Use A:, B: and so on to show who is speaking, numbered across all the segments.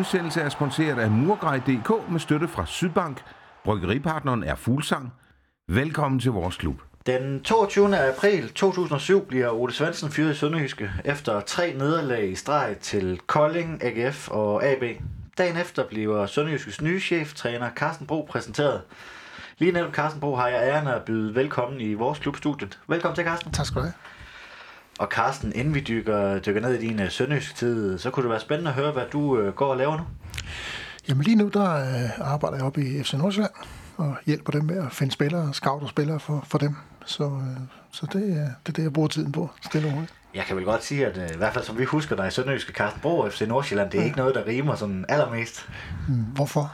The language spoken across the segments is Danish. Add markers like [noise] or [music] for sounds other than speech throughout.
A: Udsendelse er sponsoreret af Murgrej.dk med støtte fra Sydbank. Bryggeripartneren er Fuglsang. Velkommen til vores klub.
B: Den 22. april 2007 bliver Ole Svendsen fyret i Sønderjyske efter tre nederlag i streg til Kolding, AGF og AB. Dagen efter bliver Sønderjyskes nye cheftræner Carsten Bro præsenteret. Lige netop Carsten Bro har jeg æren at byde velkommen i vores klubstudiet. Velkommen til, Carsten.
C: Tak skal du have.
B: Og Carsten, inden vi dykker, dykker ned i din øh, søndagstid, tid, så kunne det være spændende at høre, hvad du øh, går og laver nu.
C: Jamen lige nu, der øh, arbejder jeg op i FC Nordsjælland og hjælper dem med at finde spillere, scout og spillere for, for dem. Så, så det, uh, det er det, jeg bruger tiden på, stille og roligt.
B: Jeg kan vel godt sige, at uh, i hvert fald som vi husker dig i Sønderjyske Carsten Bro FC Nordsjælland, det er ja. ikke noget, der rimer sådan allermest.
C: Mm, hvorfor?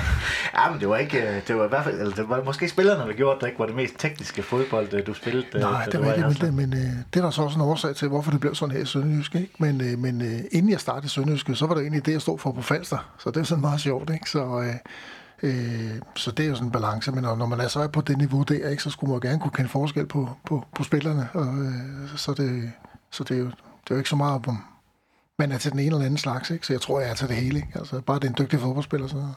C: [laughs]
B: ja, men det var ikke, øh, det var i hvert fald, eller det var måske spillerne, der gjorde, det ikke var det mest tekniske fodbold, øh, du spillede.
C: Nej, det var ikke det, men uh, det er der så også en årsag til, hvorfor det blev sådan her i Sønderjyske. Ikke? Men, uh, men uh, inden jeg startede i Sønderjyske, så var det egentlig det, jeg stod for på Falster. Så det er sådan meget sjovt, ikke? Så, Øh, så det er jo sådan en balance, men når man er så er på det niveau der, ikke, så skulle man jo gerne kunne kende forskel på, på, på spillerne. Og, øh, så det, så det er, jo, det er jo ikke så meget om, man er til den ene eller anden slags, ikke? så jeg tror, jeg er til det hele. Ikke? Altså, bare det er en dygtig fodboldspiller, så,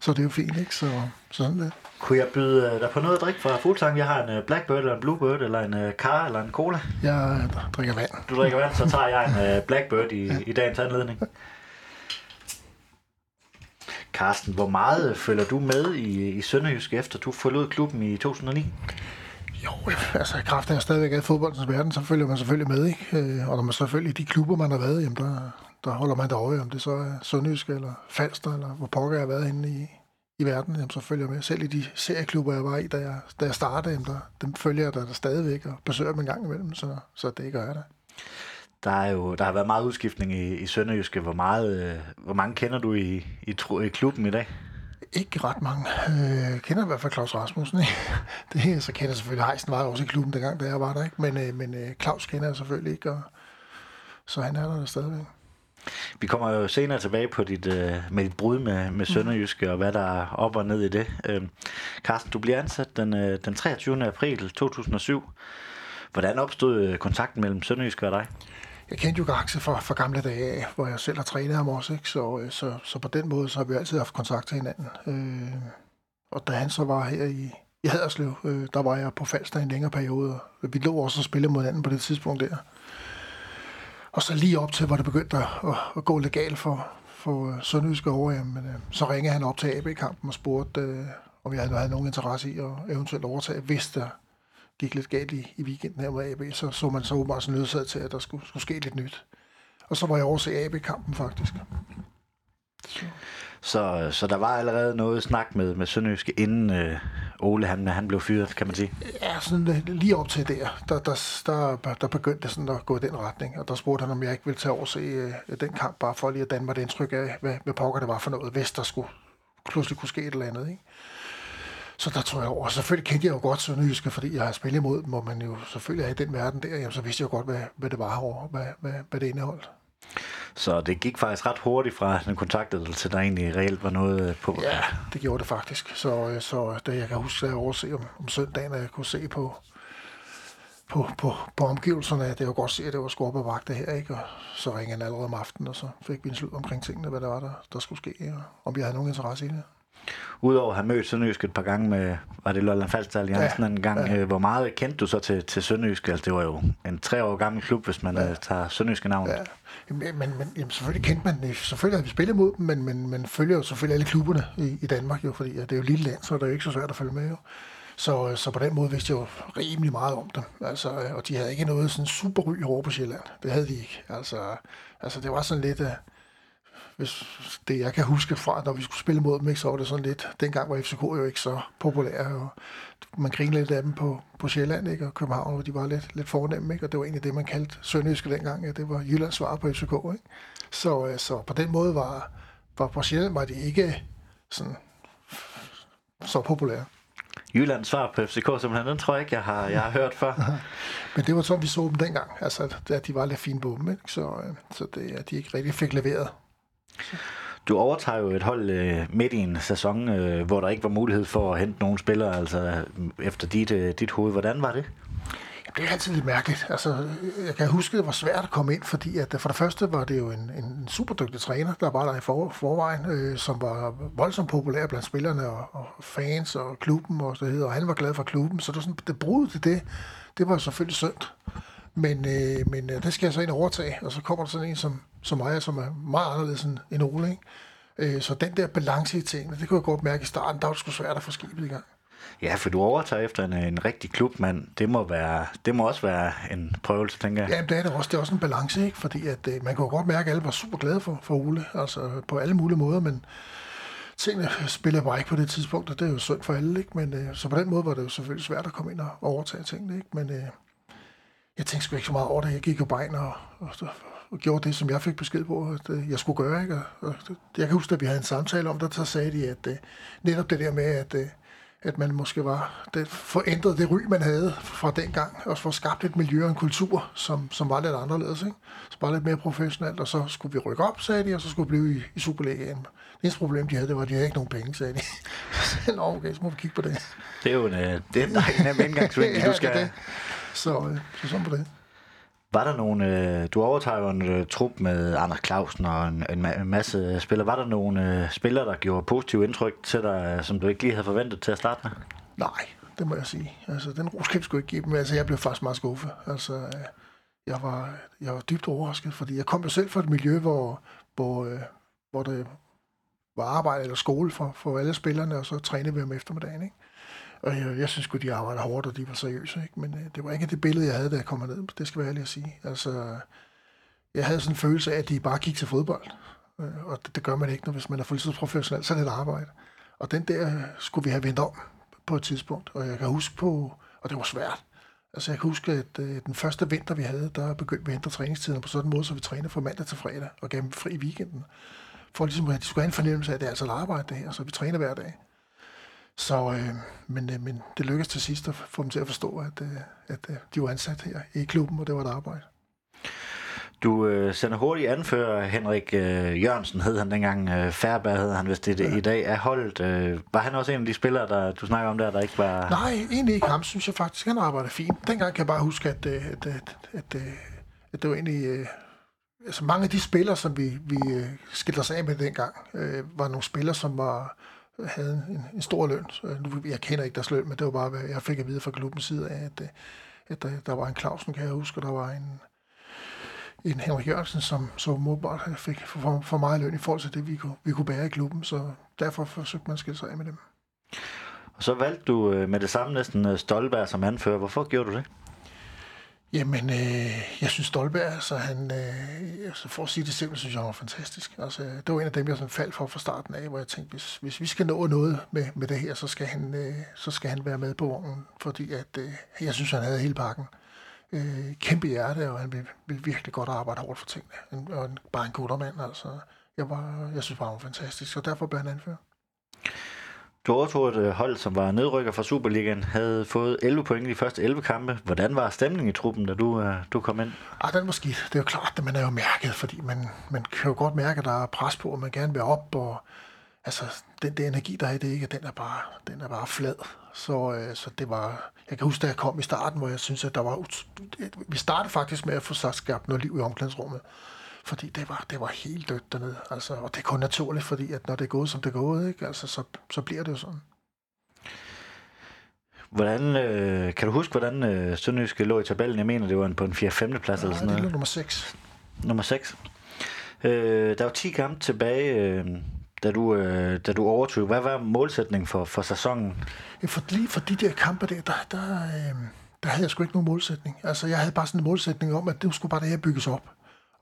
C: så det er jo fint. Ikke? Så, sådan det.
B: Kunne jeg byde dig på noget at drikke fra Fuglsang? Jeg har en Blackbird, eller en Bluebird, eller en Car, eller en Cola.
C: Jeg drikker vand.
B: Du drikker vand, så tager jeg en Blackbird i, ja. i dagens anledning. Carsten, hvor meget følger du med i, i Sønderjysk efter du forlod klubben i 2009?
C: Jo, altså i kraft af at stadigvæk er i fodboldens verden, så følger man selvfølgelig med, ikke? Øh, og når man selvfølgelig de klubber, man har været, jamen der, der holder man der øje, om det så er Sønderjysk eller Falster, eller hvor pokker jeg har været inde i, i verden, jamen så følger jeg med. Selv i de serieklubber, jeg var i, da jeg, da jeg startede, jamen der, dem følger jeg der, der stadigvæk og besøger dem en gang imellem, så, så det gør jeg da.
B: Der, er jo, der har været meget udskiftning i, i Sønderjyske. Hvor, meget, øh, hvor mange kender du i, i, i klubben i dag?
C: Ikke ret mange. Øh, kender i hvert fald Claus Rasmussen. Ikke? [laughs] Det her, så kender jeg selvfølgelig Heisen var også i klubben dengang, da jeg var der. Ikke? Men, øh, men øh, Claus kender jeg selvfølgelig ikke, og, så han er der stadigvæk.
B: Vi kommer jo senere tilbage på dit, øh, med dit brud med, med Sønderjyske, og hvad der er op og ned i det. Øh, Carsten, du bliver ansat den, øh, den 23. april 2007. Hvordan opstod øh, kontakten mellem Sønderjyske og dig?
C: Jeg kendte jo Gaxe fra, fra gamle dage hvor jeg selv har trænet ham også, ikke? Så, øh, så, så på den måde, så har vi altid haft kontakt til hinanden. Øh, og da han så var her i, i Haderslev, øh, der var jeg på Falster i en længere periode, og vi lå også og spillede mod hinanden på det tidspunkt der. Og så lige op til, hvor det begyndte at, at, at gå legalt for, for øh, Sønderjyske over, jamen, øh, så ringede han op til AB-kampen og spurgte, øh, om jeg havde, havde nogen interesse i at eventuelt overtage, hvis der gik lidt galt i, i weekenden her med AB, så så man så åbenbart sådan nødsaget til, at der skulle, skulle ske lidt nyt. Og så var jeg over se AB-kampen faktisk.
B: Så. Så, så der var allerede noget snak med, med Sønderjyske, inden øh, Ole han, han blev fyret, kan man sige?
C: Ja, sådan øh, lige op til der, der, der, der, der begyndte sådan at gå i den retning, og der spurgte han, om jeg ikke ville tage over se øh, den kamp, bare for lige at danne mig det indtryk af, hvad, hvad pokker det var for noget, hvis der skulle pludselig kunne ske et eller andet. Ikke? Så der tror jeg over. Selvfølgelig kendte jeg jo godt Sønderjyske, fordi jeg har spillet imod dem, og man jo selvfølgelig er i den verden der, jamen, så vidste jeg jo godt, hvad, hvad det var herovre, hvad, hvad, hvad det indeholdt.
B: Så det gik faktisk ret hurtigt fra den kontaktede til der egentlig reelt var noget på.
C: Ja, det gjorde det faktisk. Så, øh, så da jeg kan huske, at jeg overse om, om søndagen, at jeg kunne se på, på, på, på omgivelserne, at det var godt se, at det var sgu op vagt det her, ikke? Og så ringede han allerede om aftenen, og så fik vi en slut omkring tingene, hvad der var, der, der skulle ske, og om jeg havde nogen interesse i det.
B: Udover at have mødt Sønderjysk et par gange med, var det Lolland Falster Alliancen ja, en gang, ja. Øh, hvor meget kendte du så til, til Sønderjysk? Altså, det var jo en tre år gammel klub, hvis man ja. Øh, tager Sønderjyske navn. Ja.
C: Men, men, men jamen, selvfølgelig kendte man det. Selvfølgelig har vi spillet mod dem, men, men man følger jo selvfølgelig alle klubberne i, i Danmark, jo, fordi ja, det er jo et lille land, så det er jo ikke så svært at følge med. Jo. Så, øh, så på den måde vidste jeg jo rimelig meget om dem. Altså, og de havde ikke noget sådan super ry over på Sjælland. Det havde de ikke. Altså, altså det var sådan lidt... Uh, hvis det jeg kan huske fra, når vi skulle spille mod dem, ikke, så var det sådan lidt, dengang var FCK jo ikke så populær, og man grinede lidt af dem på, på Sjælland ikke, og København, hvor de var lidt, lidt fornemme, ikke, og det var egentlig det, man kaldte Sønderjyske dengang, ja, det var Jyllands svar på FCK. Ikke? Så, øh, så på den måde var, var på Sjælland var de ikke sådan så populære.
B: Jyllands svar på FCK, simpelthen, den tror jeg ikke, jeg har, jeg har hørt før. [laughs]
C: Men det var sådan, vi så dem dengang, altså, at de var lidt fine på dem, ikke? Så, øh, så det, at de ikke rigtig fik leveret
B: du overtager jo et hold øh, midt i en sæson, øh, hvor der ikke var mulighed for at hente nogen spillere, altså øh, efter dit, øh, dit hoved. Hvordan var det?
C: det er altid lidt mærkeligt. Altså, øh, jeg kan huske, det var svært at komme ind, fordi at øh, for det første var det jo en, en super dygtig træner, der var der i for, forvejen, øh, som var voldsomt populær blandt spillerne og, og fans og klubben og så videre, og han var glad for klubben, så det, var sådan, det brud til det, det var selvfølgelig synd. Men, øh, men øh, det skal jeg så ind og overtage, og så kommer der sådan en som, som mig, som er meget anderledes end, end Ole. Ikke? Øh, så den der balance i tingene, det kunne jeg godt mærke i starten, der var det sgu svært at få skibet i gang.
B: Ja, for du overtager efter en, en rigtig klubmand. Det må, være, det må også være en prøvelse, tænker jeg.
C: Ja, det er det også. Det er også en balance, ikke? Fordi at, øh, man jo godt mærke, at alle var super glade for, for Ole, altså på alle mulige måder, men tingene spiller bare ikke på det tidspunkt, og det er jo synd for alle, ikke? Men, øh, så på den måde var det jo selvfølgelig svært at komme ind og overtage tingene, ikke? Men øh, jeg tænkte sgu ikke så meget over det. Jeg gik jo bare ind og, og, og gjorde det, som jeg fik besked på, at øh, jeg skulle gøre, ikke? Og, og, jeg kan huske, at vi havde en samtale om det, så sagde de, at øh, netop det der med, at øh, at man måske var det, forændret det ry, man havde fra dengang, og få skabt et miljø og en kultur, som, som var lidt anderledes. Ikke? Så bare lidt mere professionelt, og så skulle vi rykke op, sagde de, og så skulle vi blive i, i Superligaen. Det eneste problem, de havde, det var, at de havde ikke nogen penge, sagde de. [laughs] Nå, okay, så må vi kigge på det.
B: Det er jo en, øh, det er en nem indgangsvinkel, [laughs]
C: ja,
B: du skal...
C: det. Så, øh, så sådan på det.
B: Var der nogen, øh, du overtager jo en øh, trup med Anders Clausen og en, en, ma- en masse spillere. Var der nogle øh, spillere, der gjorde positiv indtryk til dig, som du ikke lige havde forventet til at starte med?
C: Nej, det må jeg sige. Altså, den ros kan jeg sgu ikke give dem. Altså, jeg blev faktisk meget skuffet. Altså, øh, jeg var, jeg var dybt overrasket, fordi jeg kom jo selv fra et miljø, hvor, hvor, øh, hvor det var arbejde eller skole for, for alle spillerne, og så trænede vi om eftermiddagen, ikke? Og jeg, jeg synes godt de arbejder hårdt, og de var seriøse, ikke? Men øh, det var ikke det billede, jeg havde, da jeg kom ned. Det skal være ærlig at sige. Altså, jeg havde sådan en følelse af, at de bare gik til fodbold. Øh, og det, det gør man ikke, når hvis man er fuldtidsprofessionel, så er det et arbejde. Og den der skulle vi have vendt om på et tidspunkt. Og jeg kan huske på, og det var svært, Altså jeg kan huske, at øh, den første vinter, vi havde, der begyndte vi at ændre træningstiden på sådan en måde, så vi trænede fra mandag til fredag og gav dem fri i weekenden. For ligesom, at de skulle have en fornemmelse af, at det er altså et arbejde det her, så vi træner hver dag. Så, øh, men, øh, men det lykkedes til sidst at få dem til at forstå, at, øh, at øh, de var ansat her i klubben, og det var et arbejde.
B: Du øh, sender hurtigt anfører Henrik øh, Jørgensen, hed han dengang. Øh, Færberg hed han, hvis det, ja. i dag er holdt. Øh, var han også en af de spillere, der du snakker om der, der ikke var...
C: Nej, egentlig ikke ham, synes jeg faktisk. Han arbejder fint. Dengang kan jeg bare huske, at, øh, at, at, at, at, at det var egentlig... Øh, altså mange af de spillere, som vi, vi øh, skilte os af med dengang, øh, var nogle spillere, som var havde en, en stor løn. Så, nu, jeg kender ikke deres løn, men det var bare, hvad jeg fik at vide fra klubbens side af, at, at der, der var en Clausen, kan jeg huske, og der var en, en Henrik Jørgensen, som så modbart fik for, for meget løn i forhold til det, vi kunne, vi kunne bære i klubben, så derfor forsøgte man at skille sig af med dem.
B: Og så valgte du øh, med det samme næsten øh, Stolberg som anfører. Hvorfor gjorde du det?
C: Jamen, øh, jeg synes Stolberg, altså han, øh, altså for at sige det simpelt, synes jeg, han var fantastisk. Altså, det var en af dem, jeg sådan faldt for fra starten af, hvor jeg tænkte, hvis, hvis vi skal nå noget med, med det her, så skal, han, øh, så skal han være med på vognen, fordi at, øh, jeg synes, han havde hele pakken. Øh, kæmpe hjerte, og han vil, vil virkelig godt arbejde hårdt for tingene. En, og en, bare en guttermand, altså. Jeg, var, jeg synes bare, han var fantastisk, og derfor blev han anført.
B: Du overtog et øh, hold, som var nedrykker fra Superligaen, havde fået 11 point i de første 11 kampe. Hvordan var stemningen i truppen, da du, uh, du kom ind?
C: Ah, den var skidt. Det er jo klart, at man er jo mærket, fordi man, man kan jo godt mærke, at der er pres på, og man gerne vil op, og altså, den der energi, der er i det, ikke, den er bare, den er bare flad. Så, øh, så det var, jeg kan huske, da jeg kom i starten, hvor jeg synes, at der var, vi startede faktisk med at få sagt skabt noget liv i omklædningsrummet fordi det var, det var helt dødt dernede. Altså, og det er kun naturligt, fordi at når det er gået, som det er gået, ikke? Altså, så, så bliver det jo sådan.
B: Hvordan, øh, kan du huske, hvordan øh, Sønderjyske lå i tabellen? Jeg mener, det var på en 4-5. plads
C: ja,
B: eller sådan noget.
C: det nummer 6.
B: Nummer 6. Øh, der var 10 kampe tilbage, øh, da, du, øh, da du overtog. Hvad var målsætningen for, for sæsonen?
C: Ja, for, lige for de der kampe der, der, der, øh, der havde jeg sgu ikke nogen målsætning. Altså, jeg havde bare sådan en målsætning om, at det skulle bare det her bygges op.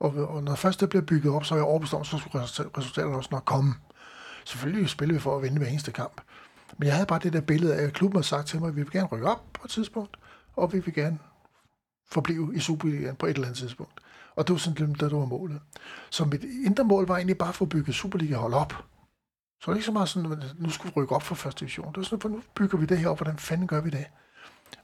C: Og, og når først det bliver bygget op, så er jeg overbevist om, så skulle resultaterne også nok komme. Selvfølgelig spiller vi for at vinde hver eneste kamp. Men jeg havde bare det der billede af, at klubben har sagt til mig, at vi vil gerne rykke op på et tidspunkt, og vi vil gerne forblive i Superligaen på et eller andet tidspunkt. Og det var sådan det, der var målet. Så mit indre mål var egentlig bare at få bygget Superliga hold op. Så det var ikke så meget sådan, at nu skulle vi rykke op for første division. Det var sådan, at nu bygger vi det her op, hvordan fanden gør vi det?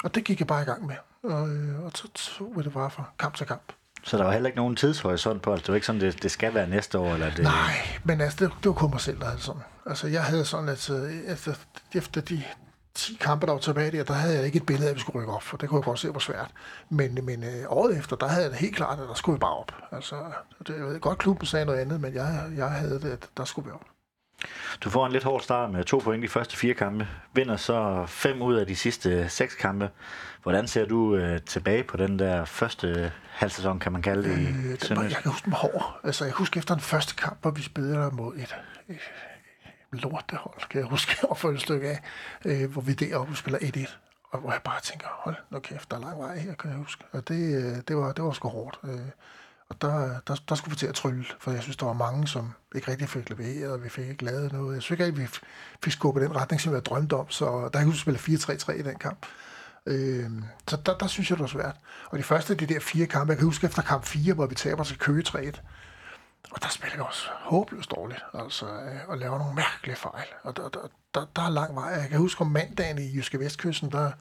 C: Og det gik jeg bare i gang med. Og, øh, og så tog vi det bare fra kamp til kamp.
B: Så der var heller ikke nogen tidshorisont på, altså det var ikke sådan, det, det skal være næste år? Eller det...
C: Nej, men altså, det, det var kun mig selv, der havde sådan. Altså, jeg havde sådan, at altså, efter de 10 kampe, der var tilbage der, der havde jeg ikke et billede af, at vi skulle rykke op, for det kunne jeg godt se, hvor svært. Men, men øh, året efter, der havde jeg det helt klart, at der skulle vi bare op. Altså, det, jeg ved godt, klubben sagde noget andet, men jeg, jeg havde det, at der skulle vi op.
B: Du får en lidt hård start med to point i de første fire kampe. Vinder så fem ud af de sidste seks kampe. Hvordan ser du øh, tilbage på den der første halv sæson, kan man kalde det, i
C: Øh, den var, jeg kan huske den hård. Altså, jeg husker efter den første kamp, hvor vi spillede mod et, et, lortehold, kan jeg huske, [laughs] og få et stykke af, øh, hvor vi deroppe spiller 1-1. Og hvor jeg bare tænker, hold nu kæft, der er lang vej her, kan jeg huske. Og det, øh, det, var, det var sgu hårdt. Øh, og der, der, der skulle vi til at trylle, for jeg synes, der var mange, som ikke rigtig fik leveret, og vi fik ikke lavet noget. Jeg synes ikke rigtig, vi fik skubbet den retning, som jeg drømte om, så der huske, at spille 4-3-3 i den kamp. Øh, så der, der synes jeg, det var svært. Og de første af de der fire kampe, jeg kan huske efter kamp 4, hvor vi taber til Køge 3 og der spiller vi også håbløst dårligt, altså, øh, og laver nogle mærkelige fejl. Og der, der, der, der er lang vej. Jeg kan huske om mandagen i Jyske Vestkysten, der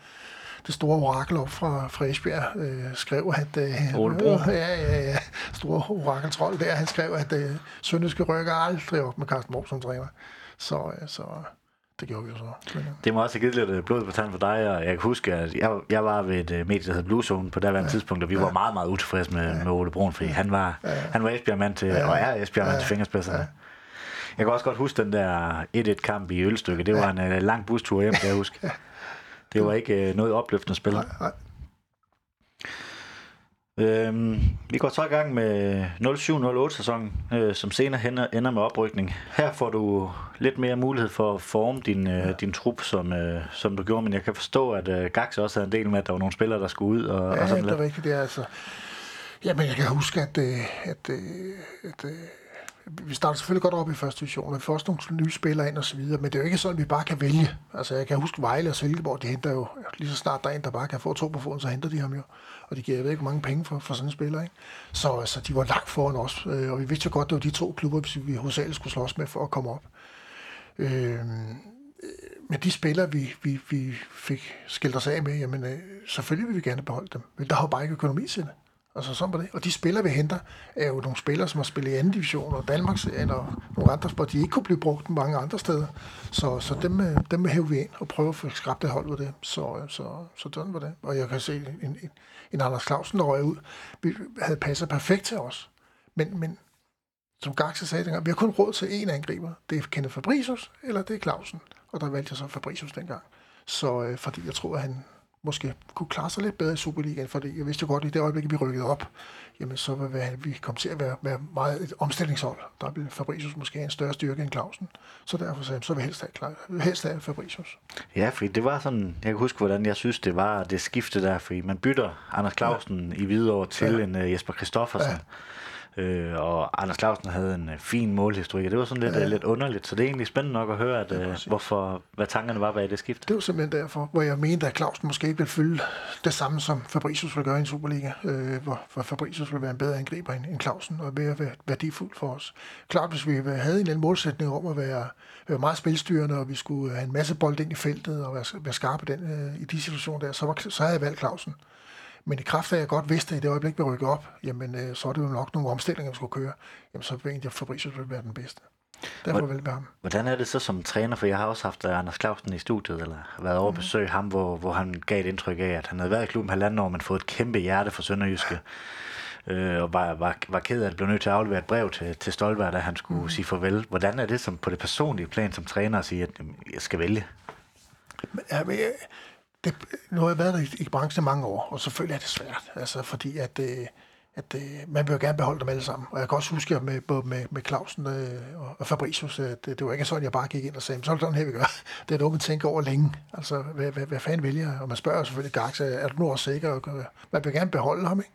C: det store orakel op fra, fra Esbjerg øh, skrev, at... Øh,
B: Ole Bruun.
C: Ja, ja, ja. Store orakeltrold der, han skrev, at øh, Sønderjyske rykker aldrig op med Carsten Mohr som træner. Så, øh, så det gjorde vi jo så. Øh,
B: Det må også have givet lidt øh, blod på tanden for dig, og jeg kan huske, at jeg, jeg var ved et øh, medie, der hed Blue Zone på daværende ja. tidspunkt, og vi var meget, meget utilfredse med, ja. med Ole Brun, fordi han var, ja. han var Esbjerg-mand til, ja. og er Esbjerg-mand ja. til fingerspidserne. Ja. Jeg kan også godt huske den der 1-1-kamp i Ølstykke. Det var en uh, lang bustur hjem, kan jeg huske. Det var ikke uh, noget opløftende spil.
C: nej, nej.
B: Øhm, vi går så i gang med 07-08 sæsonen, øh, som senere ender, ender med oprykning. Her får du lidt mere mulighed for at forme din, øh, din trup, som, øh, som du gjorde, men jeg kan forstå, at øh, Gax også havde en del med, at der var nogle spillere, der skulle ud. Og,
C: Ja,
B: og sådan
C: det er rigtigt. Det er altså... Jamen, jeg kan huske, at, øh, at, øh, at øh, vi starter selvfølgelig godt op i første division, og vi får også nogle nye spillere ind og så videre, men det er jo ikke sådan, at vi bare kan vælge. Altså, jeg kan huske Vejle og Silkeborg, de henter jo, lige så snart der er en, der bare kan få to på foden, så henter de ham jo. Og de giver, jeg ved ikke, hvor mange penge for, for sådan en spiller, ikke? Så altså, de var langt foran os, øh, og vi vidste jo godt, det var de to klubber, vi hovedsageligt skulle slås med for at komme op. Øhm, øh, men de spillere, vi, vi, vi fik skilt os af med, jamen øh, selvfølgelig vil vi gerne beholde dem. Men der har jo bare ikke økonomi til det. Altså sådan var det. Og de spillere, vi henter, er jo nogle spillere, som har spillet i anden division og Danmarks og nogle andre sport, de ikke kunne blive brugt mange andre steder. Så, så dem, øh, dem hæver vi ind og prøver at få skabt et hold ud af det. Så, øh, så, så sådan var det. Og jeg kan se en, en, en Anders Clausen, der røg ud, vi havde passet perfekt til os. Men, men som Gaxe sagde dengang, vi har kun råd til én angriber. Det er Kenneth Fabricius, eller det er Clausen. Og der valgte jeg så Fabricius dengang. Så øh, fordi jeg tror, at han måske kunne klare sig lidt bedre i Superligaen, fordi jeg vidste jo godt, at i det øjeblik, vi rykkede op, jamen så vil vi- komme til at være, være meget et omstillingshold. Der vil Fabricius måske have en større styrke end Clausen. Så derfor sagde jeg, så vil helst have, vil helst have Fabricius.
B: Ja, fordi det var sådan, jeg kan huske, hvordan jeg synes, det var det skifte der, fordi man bytter Anders Clausen ja. i Hvidovre til ja. en uh, Jesper Kristoffersen. Ja. Øh, og Anders Clausen havde en uh, fin målhistorik, og det var sådan lidt, ja.
C: Ja.
B: lidt underligt, så det er egentlig spændende nok at høre, at, uh, hvorfor, hvad tankerne var bag det skifte.
C: Det var simpelthen derfor, hvor jeg mente, at Clausen måske ikke ville fylde det samme, som Fabricius vil gøre i en Superliga, øh, hvor, hvor Fabricius vil være en bedre angriber end, end Clausen, og mere væ- værdifuld for os. Klart, hvis vi havde en eller anden målsætning om at være, være meget spilstyrende, og vi skulle have en masse bold ind i feltet, og være, være skarpe den, øh, i de situationer der, så, var, så havde jeg valgt Clausen. Men i kraft af, at jeg godt vidste, at i det øjeblik, vi rykkede op, jamen, øh, så er det jo nok nogle omstillinger, vi skulle køre. Jamen, så mente jeg, Fabricius ville være den bedste. Derfor valgte jeg ham.
B: Hvordan er det så som træner, for jeg har også haft uh, Anders Clausen i studiet, eller været over at besøge ham, hvor, hvor han gav et indtryk af, at han havde været i klubben halvanden år, men fået et kæmpe hjerte for Sønderjyske. [laughs] Øh, og var, var, var ked af, at blev nødt til at aflevere et brev til, til Stolberg, da han skulle mm. sige farvel. Hvordan er det som på det personlige plan som træner at sige, at jamen, jeg skal vælge?
C: Ja, men, øh, det, nu har jeg været der i, i branchen mange år, og selvfølgelig er det svært, altså, fordi at, øh, at øh, man vil jo gerne beholde dem alle sammen. Og jeg kan også huske med, både med, med Clausen øh, og- og Fabricius, at det, det var ikke sådan, jeg bare gik ind og sagde, så er det sådan her, vi gør. [laughs] Det er noget, man tænker over længe. Altså, hvad, hvad, hvad fanden vælger jeg? Og man spørger selvfølgelig Garx, er du nu også sikker? Og, man vil gerne beholde ham, ikke?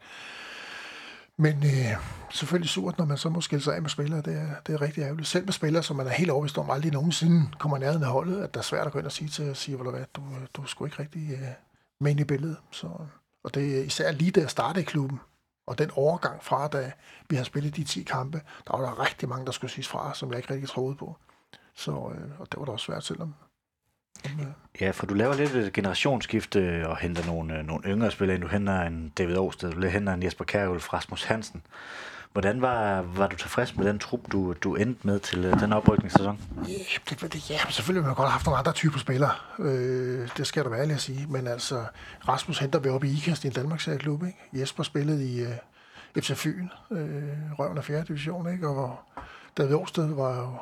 C: Men øh, selvfølgelig surt, når man så må skille sig af med spillere. Det er, det er rigtig ærgerligt. Selv med spillere, som man er helt overbevist om, aldrig nogensinde kommer nærheden af holdet, at der er svært at gå ind og sige til at sige, hvad, du, du er sgu ikke rigtig øh, med i billedet. Så, og det er især lige da jeg startede i klubben, og den overgang fra, da vi har spillet de 10 kampe, der var der rigtig mange, der skulle siges fra, som jeg ikke rigtig troede på. Så, øh, og det var da også svært, selvom...
B: Ja, for du laver lidt et generationsskifte og henter nogle, øh, nogle yngre spillere ind. Du henter en David Aarhusted, du henter en Jesper Kærhulf, Rasmus Hansen. Hvordan var, var du tilfreds med den trup, du, du endte med til øh, den oprykningssæson?
C: Ja, det, det, ja, selvfølgelig ville man godt have haft nogle andre typer spillere. Øh, det skal der være ærlig at sige. Men altså, Rasmus henter vi op i IKAST i en Danmarks klub, ikke? Jesper spillede i øh, FC Fyn, øh, røven af 4. division, ikke? Og hvor David Årsted var jo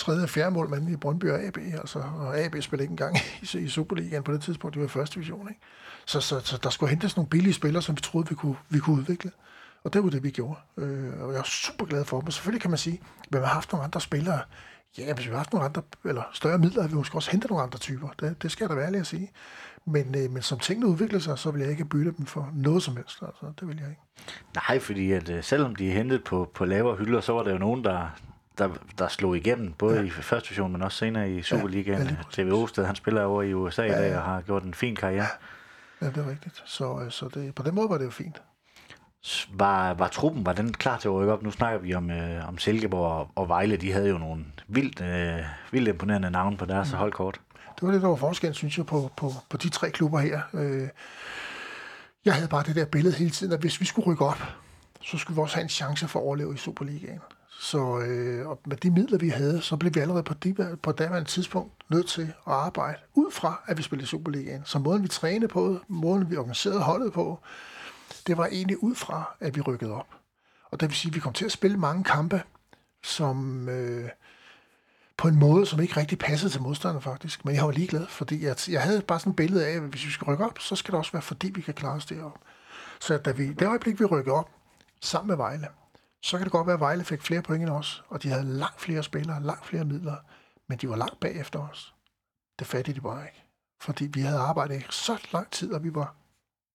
C: tredje og fjerde målmand i Brøndby og AB, altså, og AB spillede ikke engang i, i Superligaen på det tidspunkt, det var i første division, ikke? Så, så, så der skulle hentes nogle billige spillere, som vi troede, vi kunne, vi kunne udvikle. Og det var det, vi gjorde. Øh, og jeg er super glad for dem. selvfølgelig kan man sige, at vi har haft nogle andre spillere. Ja, hvis vi har haft nogle andre, eller større midler, vi måske også hente nogle andre typer. Det, det skal der være ærlig at sige. Men, øh, men som tingene udvikler sig, så vil jeg ikke bytte dem for noget som helst. Altså, det vil jeg ikke.
B: Nej, fordi at, øh, selvom de er hentet på, på lavere hylder, så var der jo nogen, der, der, der slog igennem, både ja. i første division, men også senere i Superligaen. Ja, TV Osted, han spiller over i USA ja, ja. i dag og har gjort en fin karriere.
C: Ja, ja det er rigtigt. Så, øh, så det, på den måde var det jo fint.
B: Var, var truppen, var den klar til at rykke op? Nu snakker vi om, øh, om Silkeborg og, Vejle. De havde jo nogle vildt, øh, vildt imponerende navne på deres mm. holdkort.
C: Det var det, der var forskel, synes jeg, på, på, på de tre klubber her. Øh, jeg havde bare det der billede hele tiden, at hvis vi skulle rykke op, så skulle vi også have en chance for at overleve i Superligaen. Så øh, og med de midler, vi havde, så blev vi allerede på, de, på daværende tidspunkt nødt til at arbejde ud fra, at vi spillede Superligaen. Så måden, vi trænede på, måden, vi organiserede holdet på, det var egentlig ud fra, at vi rykkede op. Og det vil sige, at vi kom til at spille mange kampe, som øh, på en måde, som ikke rigtig passede til modstanderne faktisk. Men jeg var ligeglad, fordi jeg, jeg havde bare sådan et billede af, at hvis vi skal rykke op, så skal det også være, fordi vi kan klare os derop. Så da vi, det øjeblik, vi rykkede op, sammen med Vejle, så kan det godt være, at Vejle fik flere point end os, og de havde langt flere spillere, langt flere midler, men de var langt bagefter os. Det fattede de bare ikke. Fordi vi havde arbejdet så lang tid, og vi var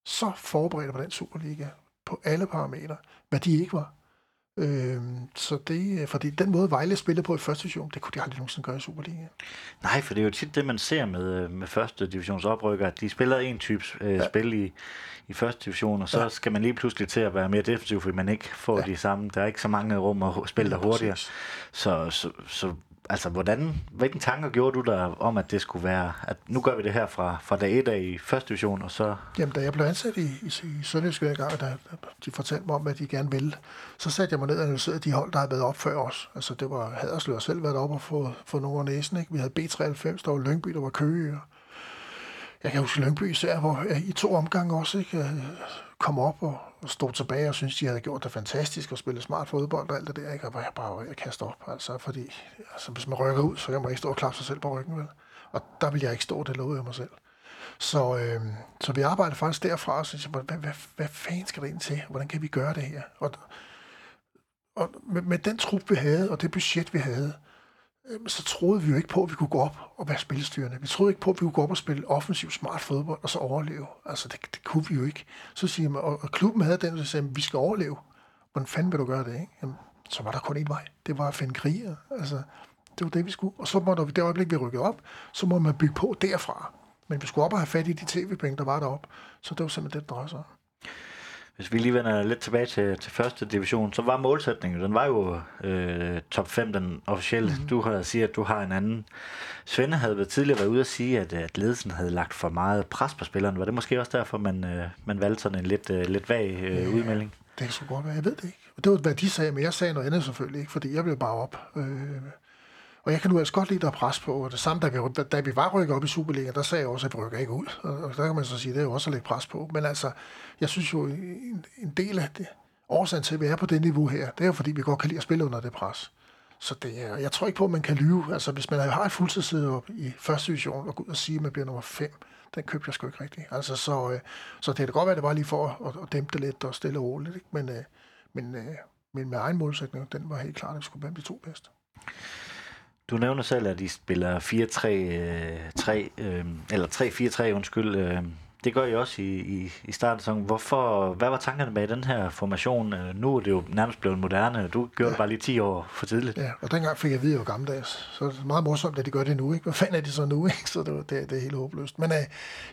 C: så forberedt på den Superliga på alle parametre, hvad de ikke var. Øh, så det, fordi den måde Vejle spillede på i første division, det kunne de aldrig nogensinde gøre i Superliga.
B: Nej, for det er jo tit det, man ser med, med første divisions oprykker, at de spiller en type øh, ja. spil i, i første division, og så ja. skal man lige pludselig til at være mere defensiv, fordi man ikke får ja. de samme. Der er ikke så mange rum at spille der hurtigere. Så, så, så altså, hvordan, hvilken tanker gjorde du der om, at det skulle være, at nu gør vi det her fra, fra dag 1 af i første division, og så...
C: Jamen, da jeg blev ansat i, i, i Sønderjyske og gang, da de fortalte mig om, at de gerne ville, så satte jeg mig ned og analyserede de hold, der havde været op før os. Altså, det var Haderslev selv været op og få, få nogle af næsen, ikke? Vi havde B93, der var Lyngby, der var Køge, og jeg kan huske Lyngby især, hvor jeg i to omgange også ikke, øh, kom op og stod tilbage og synes de havde gjort det fantastisk og spillet smart fodbold og alt det der. Ikke? Og jeg bare jeg kaste op, altså, fordi altså, hvis man rykker ud, så kan man ikke stå og klappe sig selv på ryggen. Vel? Og der vil jeg ikke stå, det lovede jeg mig selv. Så, øh, så vi arbejder faktisk derfra og synes, hvad, hvad, hvad, hvad fanden skal der ind til? Hvordan kan vi gøre det her? Og, og med, med den trup, vi havde, og det budget, vi havde, Øhm, så troede vi jo ikke på, at vi kunne gå op og være spilstyrende. Vi troede ikke på, at vi kunne gå op og spille offensiv smart fodbold og så overleve. Altså, det, det kunne vi jo ikke. Så siger man, og, og klubben havde den, der sagde, at vi skal overleve. Hvordan fanden vil du gøre det, ikke? Jamen, så var der kun én vej. Det var at finde kriger. Altså, det var det, vi skulle. Og så måtte vi, det øjeblik, vi rykkede op, så må man bygge på derfra. Men vi skulle op og have fat i de tv-penge, der var deroppe. Så det var simpelthen det, der drejede sig
B: hvis vi lige vender lidt tilbage til, til første division, så var målsætningen, den var jo øh, top 5, den officielle. Mm-hmm. Du har sige, at du har en anden. Svende havde været tidligere været ude at sige, at, at ledelsen havde lagt for meget pres på spilleren. Var det måske også derfor, man, øh, man valgte sådan en lidt, øh, lidt vag øh, ja, udmelding?
C: Det kan så godt være, jeg ved det ikke. Det var, hvad de sagde, men jeg sagde noget andet selvfølgelig ikke, fordi jeg blev bare op. Øh, og jeg kan nu altså godt lide, at der er pres på. Og det samme, da vi, da vi var rykket op i Superligaen, der sagde jeg også, at vi rykker ikke ud. Og, og der kan man så sige, at det er jo også at lægge pres på. Men altså, jeg synes jo, en, en del af det, årsagen til, at vi er på det niveau her, det er jo fordi, vi godt kan lide at spille under det pres. Så det er, jeg tror ikke på, at man kan lyve. Altså, hvis man har et fuldtidsside op i første division og går ud og siger, at man bliver nummer 5, den købte jeg sgu ikke rigtigt. Altså, så, øh, så det kan godt være, at det var lige for at, at dæmpe det lidt og stille og roligt. Ikke? Men, øh, men, øh, men med egen målsætning, den var helt klart, at vi skulle være de to bedste.
B: Du nævner selv, at de spiller 4-3, 3, øh, eller 3-4-3, undskyld. Øh, det gør I også i, i, i starten af sæsonen. Hvorfor, hvad var tankerne bag den her formation? Øh, nu er det jo nærmest blevet moderne. Du gjorde ja. det bare lige 10 år for tidligt.
C: Ja, og dengang fik jeg at vide, at jeg var gammeldags. Så det er meget morsomt, at de gør det nu. Ikke? Hvad fanden er de så nu? Ikke? Så det, var, det, det er helt håbløst. Men øh,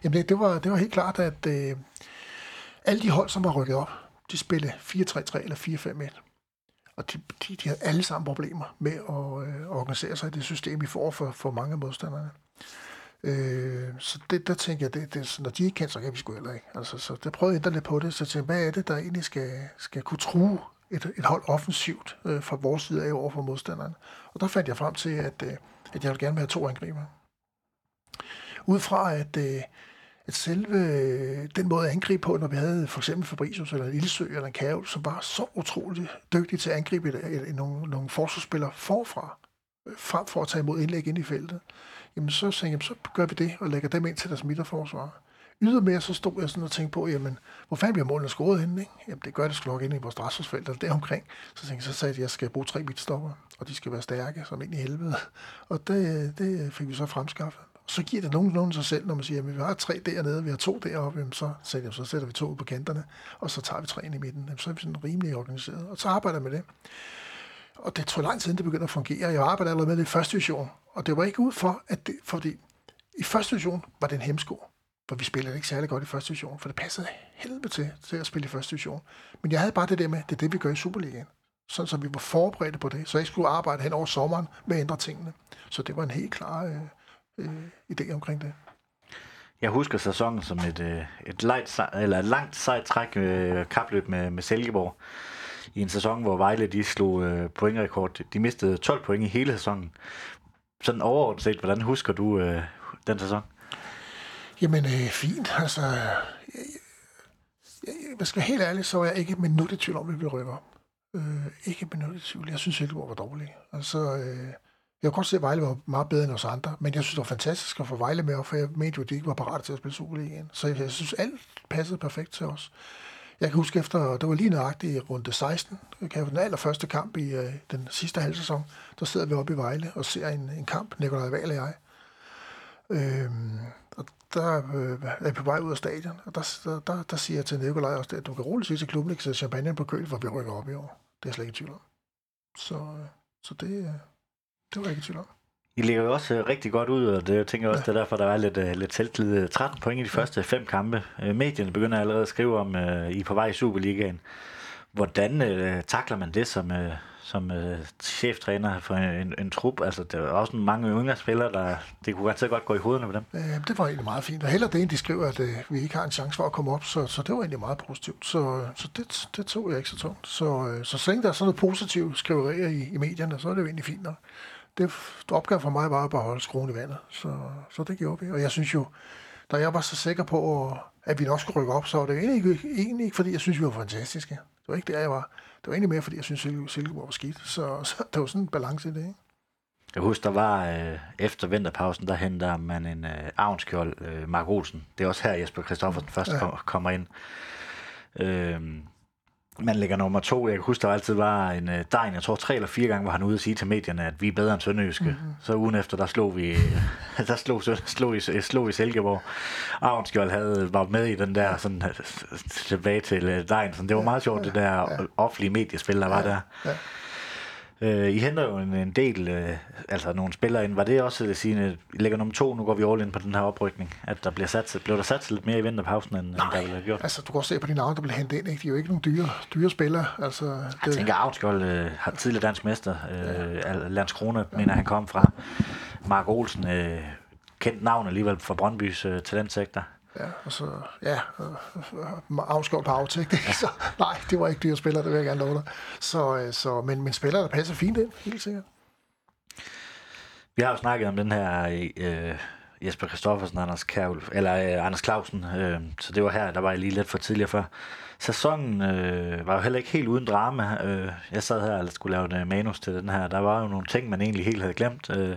C: jamen det, det, var, det var helt klart, at øh, alle de hold, som var rykket op, de spillede 4-3-3 eller 4-5-1. Og de, de, de havde alle sammen problemer med at øh, organisere sig i det system, vi får for, for mange af modstanderne. Øh, så det, der tænker jeg, det, det, når de ikke kan, så kan vi sgu heller ikke. Altså, så der prøvede jeg at ændre lidt på det, så tænkte hvad er det, der egentlig skal, skal kunne true et, et hold offensivt øh, fra vores side af over for modstanderen. Og der fandt jeg frem til, at, øh, at jeg ville gerne have to angriber. Ud fra, at, øh, at selve øh, den måde at angribe på, når vi havde for eksempel Fabricius eller en Ildsø eller en Kæv, som var så utroligt dygtig til at angribe et, et, et, nogle, nogle forsvarsspillere forfra, øh, frem for at tage imod indlæg ind i feltet, jamen så tænkte jeg, så gør vi det og lægger dem ind til deres midterforsvar. Ydermere så stod jeg sådan og tænkte på, jamen, hvor fanden bliver målene scoret henne? Ikke? Jamen, det gør det sgu nok inde i vores strafsfelt eller deromkring. Så tænkte jeg, så sagde jeg, at jeg skal bruge tre midtstopper, og de skal være stærke, som ind i helvede. Og det, øh, det fik vi så fremskaffet. Så giver det nogenlunde sig selv, når man siger, at vi har tre dernede, vi har to deroppe, så, sætter, så sætter vi to ud på kanterne, og så tager vi tre ind i midten. Så er vi sådan rimelig organiseret. Og så arbejder jeg med det. Og det tog lang tid, det begyndte at fungere. Jeg arbejdede allerede med det i første division, og det var ikke ud for, at det, fordi i første division var det en hemsko. For vi spillede ikke særlig godt i første division, for det passede helvede til, til at spille i første division. Men jeg havde bare det der med, det er det, vi gør i Superligaen. Sådan, så vi var forberedte på det, så jeg skulle arbejde hen over sommeren med at ændre tingene. Så det var en helt klar øh, øh, idé omkring det.
B: Jeg husker sæsonen som et, øh, et, light, eller et langt sejt træk øh, kapløb med, med Silkeborg. I en sæson, hvor Vejle de slog øh, pointrekord. De mistede 12 point i hele sæsonen. Sådan overordnet set, hvordan husker du øh, den sæson?
C: Jamen, øh, fint. Altså, jeg, jeg, jeg skal helt ærligt, så er jeg ikke med minut i tvivl om, at vi op. Øh, ikke med minut i tvivl. Jeg synes, Silkeborg var dårlig. Altså, øh, jeg kunne godt se, at Vejle var meget bedre end os andre, men jeg synes, det var fantastisk at få Vejle med, for jeg mente jo, at de ikke var parate til at spille Superligaen. Så jeg, jeg synes, alt passede perfekt til os. Jeg kan huske efter, det var lige nøjagtigt i runde 16, kan den allerførste kamp i øh, den sidste halvsæson, der sidder vi oppe i Vejle og ser en, en kamp, Nikolaj Wahl og jeg. Øhm, og der øh, er jeg på vej ud af stadion, og der, der, der, der siger jeg til Nikolaj også, at du kan roligt sige til klubben, ikke sætte champagne på køl, for vi rykker op i år. Det er jeg slet ikke i tvivl om. Så, øh, så det, øh, det var jeg ikke i tvivl om.
B: I ligger jo også øh, rigtig godt ud, og det jeg tænker også, ja. det er derfor, der var lidt, uh, lidt selvtillid. 13 point i de første fem kampe. Medierne begynder allerede at skrive om, uh, I er på vej i Superligaen. Hvordan uh, takler man det som, uh, som uh, cheftræner for en, en, en trup? Altså, der er også mange yngre spillere, der det kunne godt, godt gå i hovederne på dem.
C: Ja, det var egentlig meget fint. Og heller det, de skriver, at uh, vi ikke har en chance for at komme op, så, så det var egentlig meget positivt. Så, så det, det tog jeg ikke så tungt. Så, uh, så så længe der er sådan noget positivt skriverier i, i medierne, så er det jo egentlig fint nok det, opgave for mig var bare at holde skruen i vandet. Så, så det gjorde vi. Og jeg synes jo, da jeg var så sikker på, at vi nok skulle rykke op, så var det egentlig ikke, egentlig ikke fordi jeg synes, vi var fantastiske. Det var ikke der, jeg var. Det var egentlig mere, fordi jeg synes, Silkeborg var skidt. Så, så der var sådan en balance i det. Ikke?
B: Jeg husker, der var øh, efter vinterpausen, der henter man en øh, avnskjold, øh, Mark Olsen. Det er også her, Jesper Kristoffersen først ja. kom, kommer ind. Øh, man ligger nummer to. Jeg kan huske, der altid var en uh, degn, jeg tror tre eller fire gange var han ude og sige til medierne, at vi er bedre end Sønderjyske. Mm-hmm. Så ugen efter, der slog vi, [laughs] der slog, slog, i, slog i Silkeborg. Avnskjold havde, var med i den der sådan, tilbage til uh, degn. Så det var meget sjovt, ja, det der ja. offentlige mediespil, der ja, var der. Ja. Øh, I henter jo en, en del, øh, altså nogle spillere ind. Var det også at sige, at I lægger nummer to, nu går vi all in på den her oprykning, at der bliver sat, blev der sat lidt mere i vinterpausen, end,
C: Nej,
B: end der blev gjort?
C: altså du kan også se på de navne, der bliver hentet ind, ikke? de er jo ikke nogle dyre, dyre spillere. Altså,
B: det... Jeg tænker, Avnskjold øh, har tidligere dansk mester, øh, ja. Landskrone, ja. mener han kom fra. Mark Olsen, øh, kendt navn alligevel fra Brøndbys øh, talentsektor.
C: Ja, og så, ja, afskåret på aftægt. Ja. Så, nej, det var ikke dyre spillere, det vil jeg gerne love dig. Så, øh, så, men, men spillere, der passer fint ind, helt sikkert.
B: Vi har jo snakket om den her øh, Jesper Kristoffersen, Anders, Kærl, eller, øh, Anders Clausen, øh, så det var her, der var jeg lige lidt for tidligere før. Sæsonen øh, var jo heller ikke helt uden drama. Øh, jeg sad her og skulle lave en manus til den her. Der var jo nogle ting, man egentlig helt havde glemt. Øh,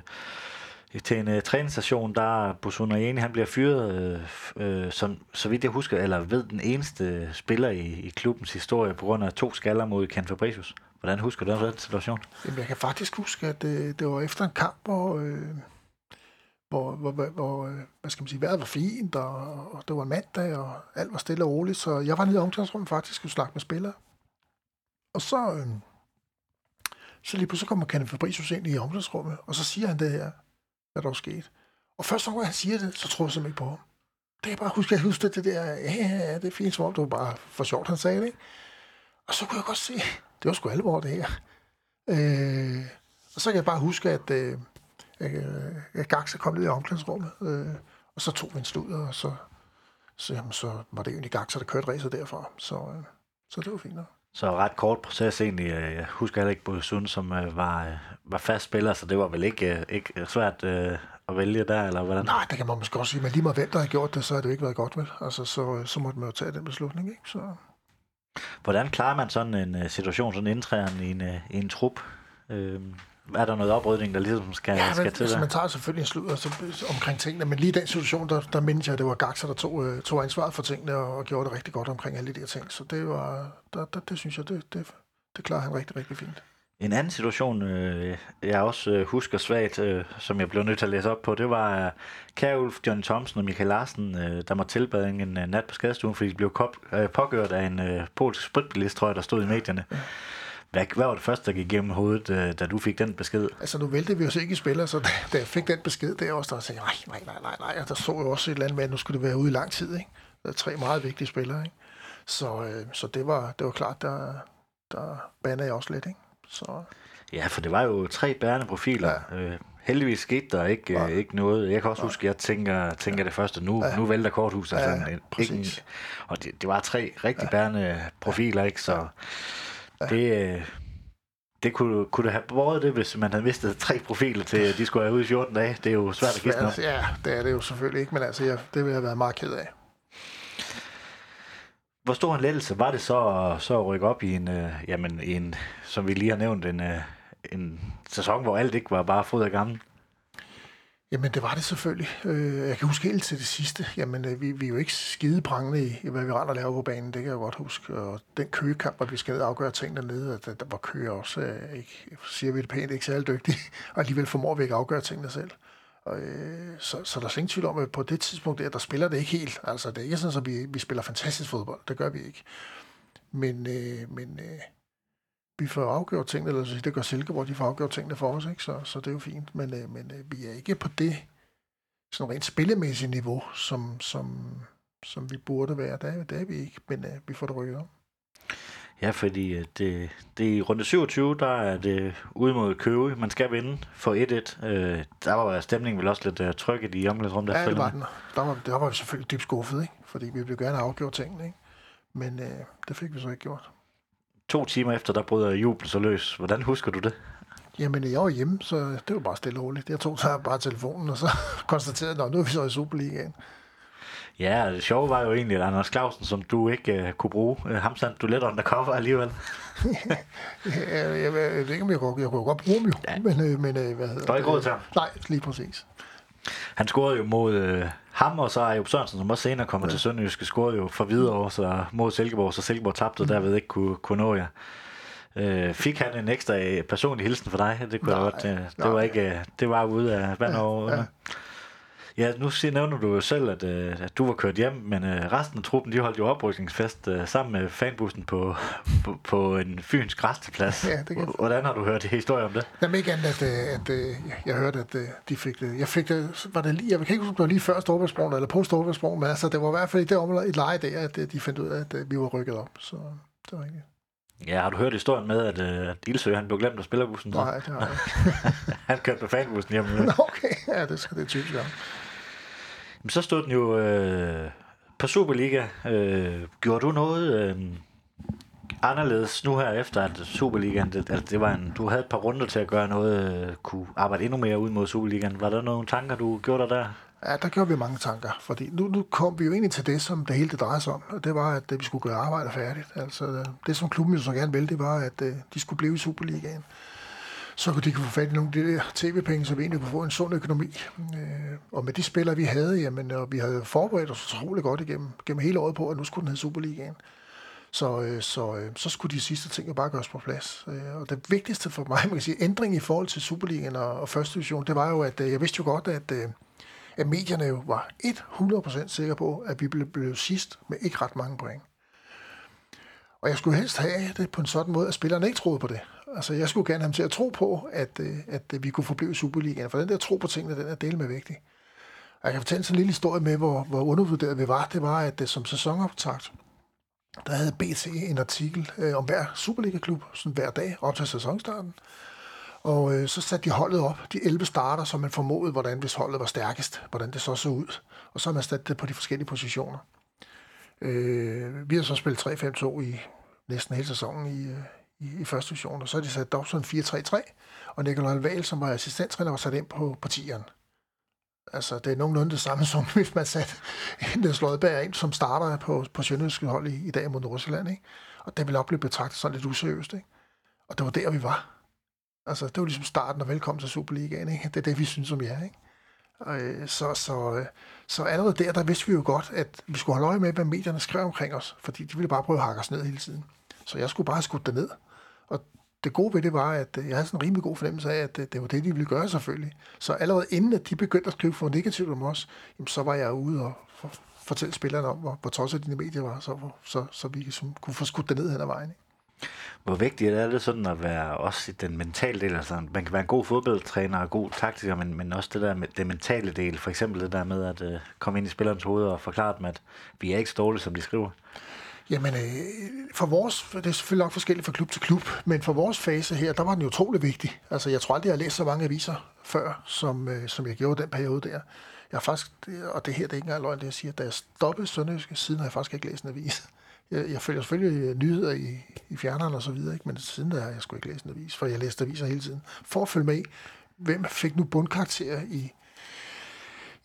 B: til en uh, træningsstation, der Bosuna Jeni, han bliver fyret, uh, uh, som, så vidt jeg husker, eller ved den eneste spiller i, i klubbens historie, på grund af to skaller mod Ken Fabricius. Hvordan husker du den situation?
C: Jamen, jeg kan faktisk huske, at det, det var efter en kamp, hvor, øh, hvor, hvor, hvor hvad skal man sige, vejret var fint, og, og det var en mandag, og alt var stille og roligt, så jeg var nede i omklædningsrummet faktisk og snakke med spillere. Og så, øh, så lige pludselig kommer Kenneth Fabricius ind i omklædningsrummet, og så siger han det her, hvad der var sket. Og første gang, han siger det, så tror jeg simpelthen ikke på ham. Det er bare, husk, jeg husker det der, ja, ja, det er fint, som om det var bare for sjovt, han sagde det, ikke? Og så kunne jeg godt se, [laughs] det var sgu alvor, det her. Øh, og så kan jeg bare huske, at, øh, jeg, øh, Gaxa kom ned i omklædningsrummet, øh, og så tog vi en slud, og så, så, jamen, så var det egentlig Gaxa, der kørte racet derfra. Så, øh, så det var fint nok.
B: Så ret kort proces egentlig. Jeg husker heller ikke Både Sund, som øh, var, øh, var fast spiller, så det var vel ikke, øh, ikke svært øh, at vælge der, eller hvordan?
C: Nej, det kan man måske også sige, men lige meget hvem, der har gjort det, så har det jo ikke været godt, vel? Altså, så, så måtte man jo tage den beslutning, ikke? Så...
B: Hvordan klarer man sådan en situation, sådan indtræden i en, i en trup? Øh, er der noget oprydning, der ligesom skal,
C: ja,
B: skal
C: men,
B: til
C: altså, man tager selvfølgelig en slud altså, omkring tingene, men lige i den situation, der, der mindte jeg, at det var Gaxa, der tog, øh, tog ansvaret for tingene og, og gjorde det rigtig godt omkring alle de der ting. Så det var, der, der, det synes jeg, det, det, det klarer han rigtig, rigtig fint.
B: En anden situation, øh, jeg også øh, husker svagt, øh, som jeg blev nødt til at læse op på, det var øh, Kærulf, Johnny Thompson og Michael Larsen, øh, der må tilbage en øh, nat på skadestuen, fordi de blev kop, øh, pågørt af en øh, polsk spritbilist, tror jeg, der stod i medierne. Hvad, hvad var det første, der gik igennem hovedet, øh, da du fik den besked?
C: Altså, nu væltede vi os ikke i spiller, så da, da jeg fik den besked, der også, der sagde nej, nej, nej, nej, nej, og der så jo også et eller andet med, at nu skulle det være ude i lang tid, ikke? Der er tre meget vigtige spillere, ikke? Så, øh, så det, var, det var klart, der, der bandede jeg også lidt, ikke? Så,
B: Ja, for det var jo tre bærende profiler. Ja. Øh, heldigvis skete der ikke, ja. øh, ikke noget. Jeg kan også huske, at jeg tænker, tænker det første, nu, ja. nu vælter korthuset. Altså,
C: Ja,
B: en-
C: præcis.
B: ikke, og det, det var tre rigtig ja. bærende profiler, ikke? Så det, øh, det kunne, kunne det have båret det, hvis man havde mistet tre profiler til, at de skulle være ude i 14 dage. Det er jo svært at gætte om.
C: Ja, det er det jo selvfølgelig ikke, men altså, jeg, det vil jeg have været meget ked af.
B: Hvor stor en lettelse var det så, så at rykke op i en, øh, jamen, en, som vi lige har nævnt, en, øh, en sæson, hvor alt ikke var bare fryd og gammel?
C: Jamen, det var det selvfølgelig. Øh, jeg kan huske helt til det sidste. Jamen, øh, vi, vi er jo ikke skideprangende i, hvad vi render og laver på banen. Det kan jeg godt huske. Og den køgekamp, hvor vi skal afgøre ting dernede, at der, der var køer også, øh, ikke, siger vi det pænt, ikke særlig dygtige. [laughs] Og alligevel formår vi ikke at afgøre tingene selv. Og, øh, så, så der er ingen tvivl om, at på det tidspunkt der, der spiller det ikke helt. Altså, det er ikke sådan, at vi, vi spiller fantastisk fodbold. Det gør vi ikke. Men, øh, men øh, vi får afgjort tingene, eller det gør Silkeborg, de får afgjort tingene for os, ikke? Så, så det er jo fint. Men, øh, men øh, vi er ikke på det sådan rent spillemæssige niveau, som, som, som vi burde være. Det er, det er vi ikke, men øh, vi får det rykket om.
B: Ja, fordi det, det er i runde 27, der er det ude mod Køge. Man skal vinde for 1-1. Øh, der var stemningen vel også lidt uh, trykket i omklædningsrummet.
C: Ja, det var den. Der var, der var vi selvfølgelig dybt skuffet, ikke? fordi vi ville gerne have afgjort tingene. Ikke? Men øh, det fik vi så ikke gjort.
B: To timer efter, der bryder jubel så løs. Hvordan husker du det?
C: Jamen, jeg var hjemme, så det var bare stille og roligt. Jeg tog så bare telefonen, og så [laughs] konstaterede, at nu er vi så i Superligaen.
B: Ja, det sjove var jo egentlig, at Anders Clausen, som du ikke uh, kunne bruge, uh, ham sendte du lidt undercover alligevel. [laughs]
C: Jeg, jeg, jeg, ved ikke, om jeg kunne, jeg kunne godt bruge dem jo, ja. men, øh, men øh, hvad hedder
B: Der var ikke råd til ham.
C: Nej, lige præcis.
B: Han scorede jo mod øh, ham, og så Ajup Sørensen, som også senere kommer ja. til Sønderjyske, scorede jo for videre så mod Silkeborg, så Silkeborg tabte, og derved ikke kunne, kunne nå jer. Øh, fik han en ekstra øh, personlig hilsen for dig? Det kunne
C: Nej,
B: jeg godt. Øh, det
C: nej.
B: var ikke, øh, det var ude af vand over.
C: ja.
B: Ja. Ja, nu siger, nævner du jo selv, at, øh, at du var kørt hjem, men øh, resten af truppen, de holdt jo oprykningsfest øh, sammen med fanbussen på, på, på en fyns græsteplads.
C: Ja, det kan-
B: Hvordan har du hørt historier om det?
C: Jamen ikke andet, at, at, at jeg hørte, at de fik det. Jeg fik det, var det lige, jeg kan ikke huske, det var lige før Storbritannien eller på Storbritannien, men altså, det var i hvert fald i det område, et leje der, at de fandt ud af, at vi var rykket op. Så det var ikke...
B: Ja, har du hørt historien med, at, øh, at Ilsø, han blev glemt af spillerbussen?
C: Nej, det har jeg [laughs] ikke.
B: han kørte med fanbussen hjem.
C: Nå, okay, ja, det skal det typisk være.
B: Men så stod den jo øh, på Superliga. Øh, gjorde du noget øh, anderledes nu her efter, at Superligaen, det, altså det var en, du havde et par runder til at gøre noget, øh, kunne arbejde endnu mere ud mod Superligaen. Var der nogle tanker, du gjorde dig der?
C: Ja, der gjorde vi mange tanker, fordi nu, nu kom vi jo egentlig til det, som det hele det drejede sig om, og det var, at øh, vi skulle gøre arbejdet færdigt. Altså, øh, det som klubben jo så gerne ville, det var, at øh, de skulle blive i Superligaen. Så kunne de kunne få fat i nogle af de der tv-penge, så vi egentlig kunne få en sund økonomi. Øh, og med de spillere, vi havde, jamen, og vi havde forberedt os utrolig godt igennem, gennem hele året på, at nu skulle den hedde Superligaen. Så, øh, så, øh, så skulle de sidste ting jo bare gøres på plads. Øh, og det vigtigste for mig, man kan sige, ændring i forhold til Superligaen og, og første division, det var jo, at øh, jeg vidste jo godt, at, øh, at medierne jo var 100% sikre på, at vi blev, blev sidst med ikke ret mange point. Og jeg skulle helst have det på en sådan måde, at spillerne ikke troede på det. Altså, jeg skulle gerne have ham til at tro på, at, øh, at øh, vi kunne forblive i Superligaen. For den der tro på tingene, den er del med vigtig. Og jeg kan fortælle sådan en lille historie med, hvor, hvor undervurderet vi var. Det var, at øh, som sæsonoptakt, der havde BT en artikel øh, om hver Superliga-klub, sådan hver dag op til sæsonstarten. Og øh, så satte de holdet op, de 11 starter, så man formodede, hvordan hvis holdet var stærkest, hvordan det så så ud. Og så har man sat det på de forskellige positioner. Øh, vi har så spillet 3-5-2 i næsten hele sæsonen i, øh, i, i første division, og så er de sat Dobson 4-3-3, og Nikolaj Wahl, som var assistenttræner, var sat ind på, på 10'eren. Altså, det er nogenlunde det samme, som [laughs] hvis man satte en Lodberg ind, som starter på, på Sjønødske hold i, i dag mod Nordsjælland, ikke? Og det ville opleve blive betragtet sådan lidt useriøst, ikke? Og det var der, vi var. Altså, det var ligesom starten og velkommen til Superligaen, ikke? Det er det, vi synes om jer, ikke? Og, øh, så, så, øh, så allerede der, der vidste vi jo godt, at vi skulle holde øje med, hvad medierne skrev omkring os, fordi de ville bare prøve at hakke os ned hele tiden. Så jeg skulle bare have skudt det ned. Og det gode ved det var, at øh, jeg havde sådan en rimelig god fornemmelse af, at øh, det var det, de ville gøre selvfølgelig. Så allerede inden, at de begyndte at skrive for negativt om os, jamen, så var jeg ude og for, fortælle spillerne om, hvor, hvor tosset dine medier var, så, så, så vi som, kunne få skudt det ned hen ad vejen. Ikke?
B: Hvor vigtigt er det sådan at være også i den mentale del? Altså, man kan være en god fodboldtræner og god taktiker, men, men også det der med det mentale del. For eksempel det der med at øh, komme ind i spillerens hoved og forklare dem, at vi er ikke så dårlige, som de skriver.
C: Jamen, øh, for vores, det er selvfølgelig nok forskelligt fra klub til klub, men for vores fase her, der var den jo utrolig vigtig. Altså, jeg tror aldrig, jeg har læst så mange aviser før, som, øh, som jeg gjorde den periode der. Jeg har faktisk, og det her det er ikke engang løgn, det jeg siger, da jeg stoppede Sønderjyske, siden har jeg faktisk ikke læst en avis. Jeg, jeg følger selvfølgelig øh, nyheder i, i fjerneren og så videre, ikke? men siden der har jeg sgu ikke læst en avis, for jeg læste aviser hele tiden. For at følge med hvem fik nu bundkarakter i,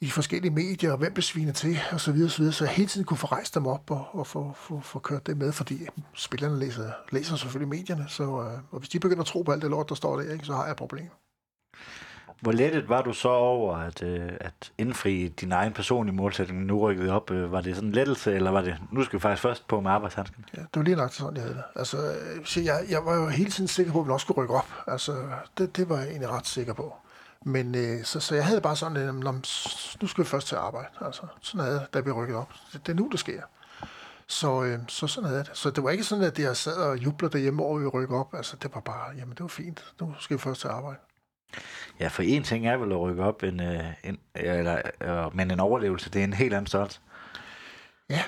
C: i forskellige medier, og hvem blev svinet til, og så videre, så videre, så jeg hele tiden kunne få rejst dem op og, og få, få, få kørt det med, fordi spillerne læser, læser selvfølgelig medierne, så øh, og hvis de begynder at tro på alt det lort, der står der, ikke, så har jeg et problem.
B: Hvor lettet var du så over at, øh, at indfri din egen personlige målsætning, nu rykket op? Øh, var det sådan en lettelse, eller var det, nu skal vi faktisk først på med arbejdshandsken?
C: Ja, det var lige nok sådan, jeg havde det. Altså, så jeg, jeg var jo hele tiden sikker på, at vi også skulle rykke op. Altså, det, det var jeg egentlig ret sikker på. Men øh, så, så jeg havde bare sådan, at nu skal vi først til arbejde. Altså, sådan havde jeg, da vi rykkede op. Det, det er nu, det sker. Så, øh, så sådan havde det. Så det var ikke sådan, at jeg sad og jublede derhjemme over, at vi rykker op. Altså, det var bare, jamen det var fint. Nu skal vi først til arbejde.
B: Ja, for en ting er vel at rykke op, en, øh, en, eller, øh, men en overlevelse, det er en helt anden størrelse.
C: Ja,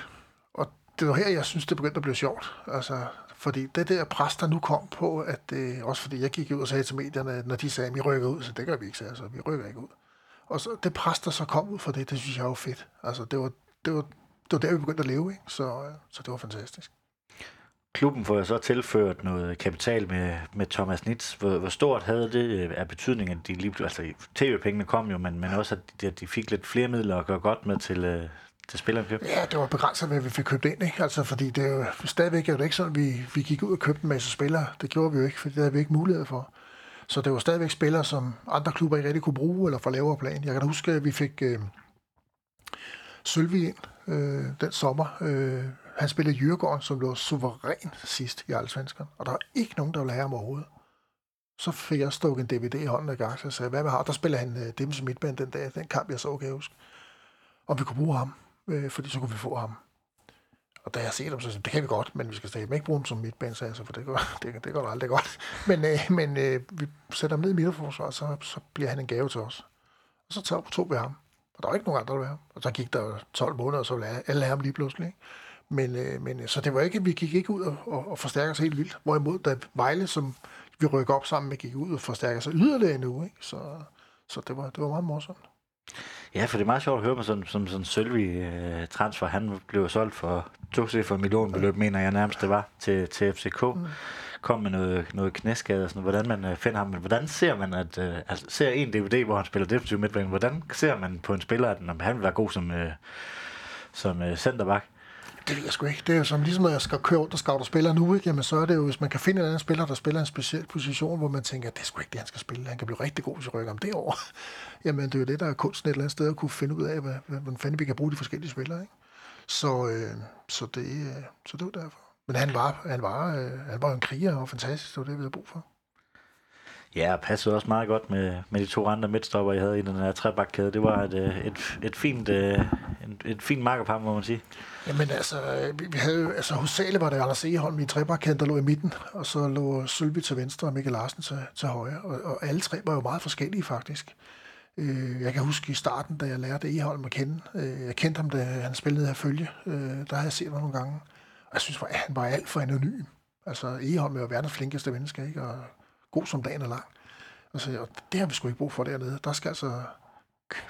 C: og det var her, jeg synes, det begyndte at blive sjovt. Altså, fordi det der pres, der nu kom på, at øh, også fordi jeg gik ud og sagde til medierne, når de sagde, at vi rykker ud, så det gør vi ikke, så altså, vi rykker ikke ud. Og så det pres, der så kom ud fra det, det synes jeg var fedt. Altså, det var, det var, det var der, vi begyndte at leve, ikke? Så, øh, så det var fantastisk.
B: Klubben får jo så tilført noget kapital med, med Thomas Nitz. Hvor, hvor stort havde det øh, af betydning, at de lige altså tv-pengene kom jo, men, men også at de, at de fik lidt flere midler at gøre godt med til, øh, til spillerkøb?
C: Ja, det var begrænset, hvad vi fik købt ind, ikke? Altså, fordi det er jo, stadigvæk er det ikke sådan, at vi, vi gik ud og købte en masse spillere. Det gjorde vi jo ikke, for det havde vi ikke mulighed for. Så det var stadigvæk spillere, som andre klubber ikke rigtig kunne bruge, eller for lavere plan. Jeg kan da huske, at vi fik øh, Sølvi ind øh, den sommer. Øh, han spillede Jyrgården, som lå suveræn sidst i Allsvenskan, og der var ikke nogen, der ville have ham overhovedet. Så fik jeg stukket en DVD i hånden af gang, og sagde, hvad med har? Der spiller han øh, dem som midtband den dag, den kamp, jeg så, kan jeg huske. Om vi kunne bruge ham øh, fordi så kunne vi få ham. Og da jeg ser dem, så det kan vi godt, men vi skal stadig ikke bruge ham som midtbane, så for det går, [laughs] det, det går aldrig godt. Men, øh, men øh, vi sætter ham ned i midterforsvaret, så, så bliver han en gave til os. Og så tog, tog vi ham. Og der var ikke nogen andre, der ham. Og så gik der 12 måneder, og så ville alle ham lige pludselig. Ikke? Men, øh, men øh, så det var ikke, vi gik ikke ud og, og, og forstærkede os helt vildt. Hvorimod, da Vejle, som vi rykker op sammen med, gik ud og forstærker sig yderligere nu. Ikke? Så, så det, var, det var meget morsomt.
B: Ja, for det er meget sjovt at høre med sådan, som sådan Sølvi uh, transfer. Han blev solgt for to for millionbeløb, mener jeg nærmest det var, til, til FCK. Mm. Kom med noget, noget knæskade og sådan hvordan man uh, finder ham. Men hvordan ser man, at uh, altså, ser en DVD, hvor han spiller defensiv midtbane, hvordan ser man på en spiller, at når han vil være god som, uh, som uh, centerback?
C: Det ved jeg sgu ikke. Det er jo som ligesom, når jeg skal køre rundt og scouter spiller nu, ikke? Jamen, så er det jo, hvis man kan finde en anden spiller, der spiller en speciel position, hvor man tænker, det er sgu ikke det, han skal spille. Han kan blive rigtig god, hvis jeg rykker om det. [laughs] Jamen, det er jo det, der er kunsten et eller andet sted at kunne finde ud af, hvad, hvordan fanden vi kan bruge de forskellige spillere, ikke? Så, øh, så, det, øh, så det var derfor. Men han var, han var, øh, han var en kriger og fantastisk, det var det, vi havde brug for.
B: Ja, og passede også meget godt med, med de to andre midtstopper, jeg havde i den her trebakkæde. Det var et, øh, et, et fint, øh, et, et fint markerpar, må man sige.
C: Jamen altså, vi, vi havde, altså hos Sale var det Anders Eholm i trebakkæden, der lå i midten, og så lå Sølby til venstre og Mikkel Larsen til, til højre. Og, og alle tre var jo meget forskellige faktisk. Øh, jeg kan huske i starten, da jeg lærte Eholm at kende. Øh, jeg kendte ham, da han spillede her følge. Øh, der havde jeg set ham nogle gange. Og jeg synes, at han var alt for anonym. Altså, Eholm er jo verdens flinkeste menneske, ikke? Og god som dagen er lang. Altså, og det har vi sgu ikke brug for dernede. Der skal altså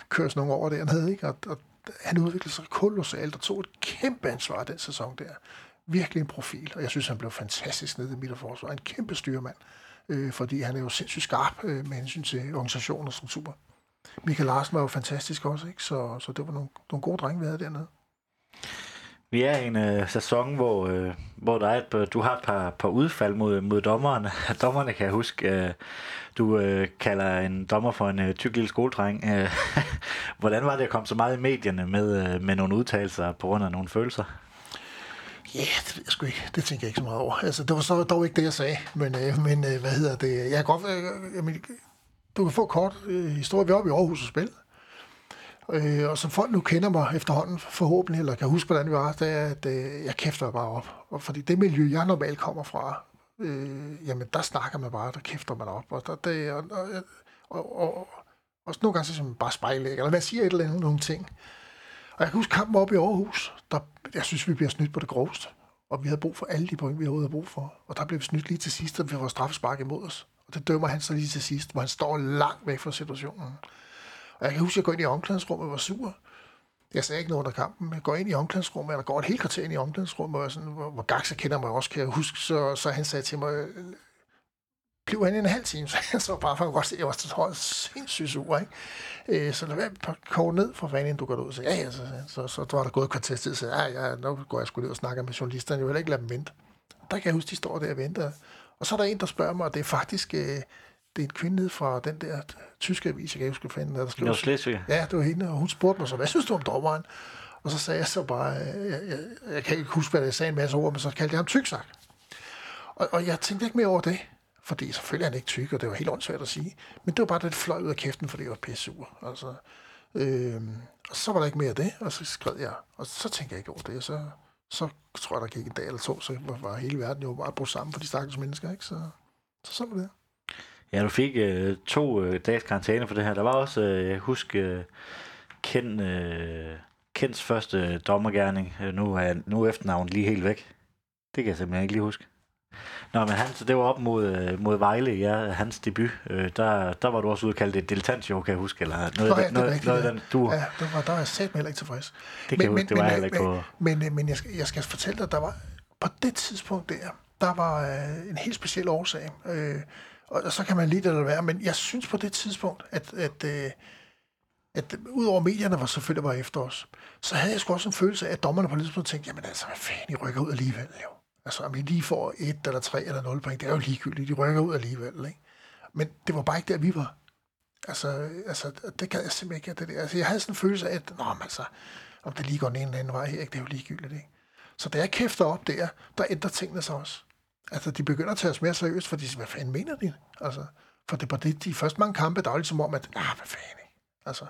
C: køres nogen over dernede, ikke? Og, og han udviklede sig kolossalt og tog et kæmpe ansvar den sæson der. Virkelig en profil, og jeg synes, han blev fantastisk nede i midterforsvar. En kæmpe styrmand, øh, fordi han er jo sindssygt skarp øh, med hensyn til organisation og struktur. Michael Larsen var jo fantastisk også, ikke? Så, så det var nogle, nogle gode drenge, vi havde dernede.
B: Vi er i en øh, sæson, hvor, øh, hvor der er et, du har et par, par udfald mod, mod dommerne. [laughs] dommerne kan jeg huske. Øh, du øh, kalder en dommer for en øh, tyk lille skoledreng. Øh, [laughs] hvordan var det at komme så meget i medierne med, øh, med nogle udtalelser på grund af nogle følelser?
C: Ja, det ved jeg sgu ikke. Det tænker jeg ikke så meget over. Altså, det var så dog ikke det, jeg sagde. Men, øh, men øh, hvad hedder det? Jeg kan godt... Øh, jamen, du kan få kort øh, historie. Vi er oppe i Aarhus og spille. Øh, og som folk nu kender mig efterhånden forhåbentlig, eller kan huske, hvordan vi var, det er, at øh, jeg kæfter bare op. Og fordi det miljø, jeg normalt kommer fra, øh, jamen der snakker man bare, der kæfter man op. Og, der, det, og, og, og, og, også nogle gange så siger man bare spejlæg, eller man siger et eller andet, nogle ting. Og jeg kan huske kampen op i Aarhus, der, jeg synes, vi bliver snydt på det groveste. Og vi havde brug for alle de point, vi havde brug for. Og der blev vi snydt lige til sidst, og vi var straffespark imod os. Og det dømmer han så lige til sidst, hvor han står langt væk fra situationen. Og jeg kan huske, at jeg går ind i omklædningsrummet og var sur. Jeg sagde ikke noget under kampen. Jeg går ind i omklædningsrummet, eller går et helt kvarter ind i omklædningsrummet, og sådan, hvor, hvor Gaxa kender mig også, kan jeg huske. Så, så han sagde til mig, blev han en halv time, [laughs] så jeg så bare for at godt se, at jeg var så sindssygt sur, ikke? Øh, så lad være at ned for fanden, du går ud. Så ja, ja, så, så, så, så var der gået et kvarter tid, så ja, ja, nu går jeg sgu ud og snakker med journalisterne, jeg vil ikke lade dem vente. Der kan jeg huske, de står der og venter. Og så er der en, der spørger mig, og det er faktisk, øh, det er en kvinde fra den der tyske avis, jeg kan ikke huske, fanden der.
B: Det var Slesvig.
C: Ja, det var hende, og hun spurgte mig så, hvad synes du om dommeren? Og så sagde jeg så bare, jeg, jeg, jeg kan ikke huske, hvad jeg sagde en masse ord, men så kaldte jeg ham tyksak. Og, og jeg tænkte ikke mere over det, fordi selvfølgelig er han ikke tyk, og det var helt åndssvagt at sige. Men det var bare, det fløj ud af kæften, fordi jeg var pissur. Altså, øh, og så var der ikke mere af det, og så skrev jeg. Og så tænkte jeg ikke over det, og så, så tror jeg, der gik en dag eller to, så var, hele verden jo bare brugt sammen for de stakkels mennesker, ikke? Så, så sådan var det.
B: Ja, du fik øh, to øh, dages karantæne for det her. Der var også, øh, jeg husker, øh, Ken, øh, Kens første dommergærning. Øh, nu, er, nu er efternavnet lige helt væk. Det kan jeg simpelthen ikke lige huske. Nå, men han, så det var op mod, øh, mod Vejle, ja, hans debut. Øh, der, der var du også ude og kalde det et dilettantshow, kan jeg huske, eller noget,
C: Nå, ja,
B: noget,
C: rigtigt,
B: noget
C: ja.
B: den, du...
C: Ja, det var, der var jeg sat heller ikke tilfreds.
B: Det kan jeg huske, det var jeg heller ikke
C: men,
B: på-
C: Men, men, men jeg, skal, jeg skal fortælle dig, der var på det tidspunkt der, der var øh, en helt speciel årsag. Øh, og så kan man lide det eller være, men jeg synes på det tidspunkt, at, at, at, at udover medierne var selvfølgelig var efter os, så havde jeg sgu også en følelse af, at dommerne på et tidspunkt tænkte, jamen altså, hvad fanden, I rykker ud alligevel, jo. Altså, om I lige får et eller tre eller nul point, det er jo ligegyldigt, de rykker ud alligevel, ikke? Men det var bare ikke der, vi var. Altså, altså det kan jeg simpelthen ikke. Det der. Altså, jeg havde sådan en følelse af, at Nå, men altså, om det lige går den ene eller anden vej her, ikke? det er jo ligegyldigt. Ikke? Så da jeg kæfter op der, der ændrer tingene sig også. Altså, de begynder at tage os mere seriøst, for de siger, hvad fanden mener de? Altså, for det var det, de første mange kampe, der var ligesom om, at, ah, hvad fanden, ikke? Altså,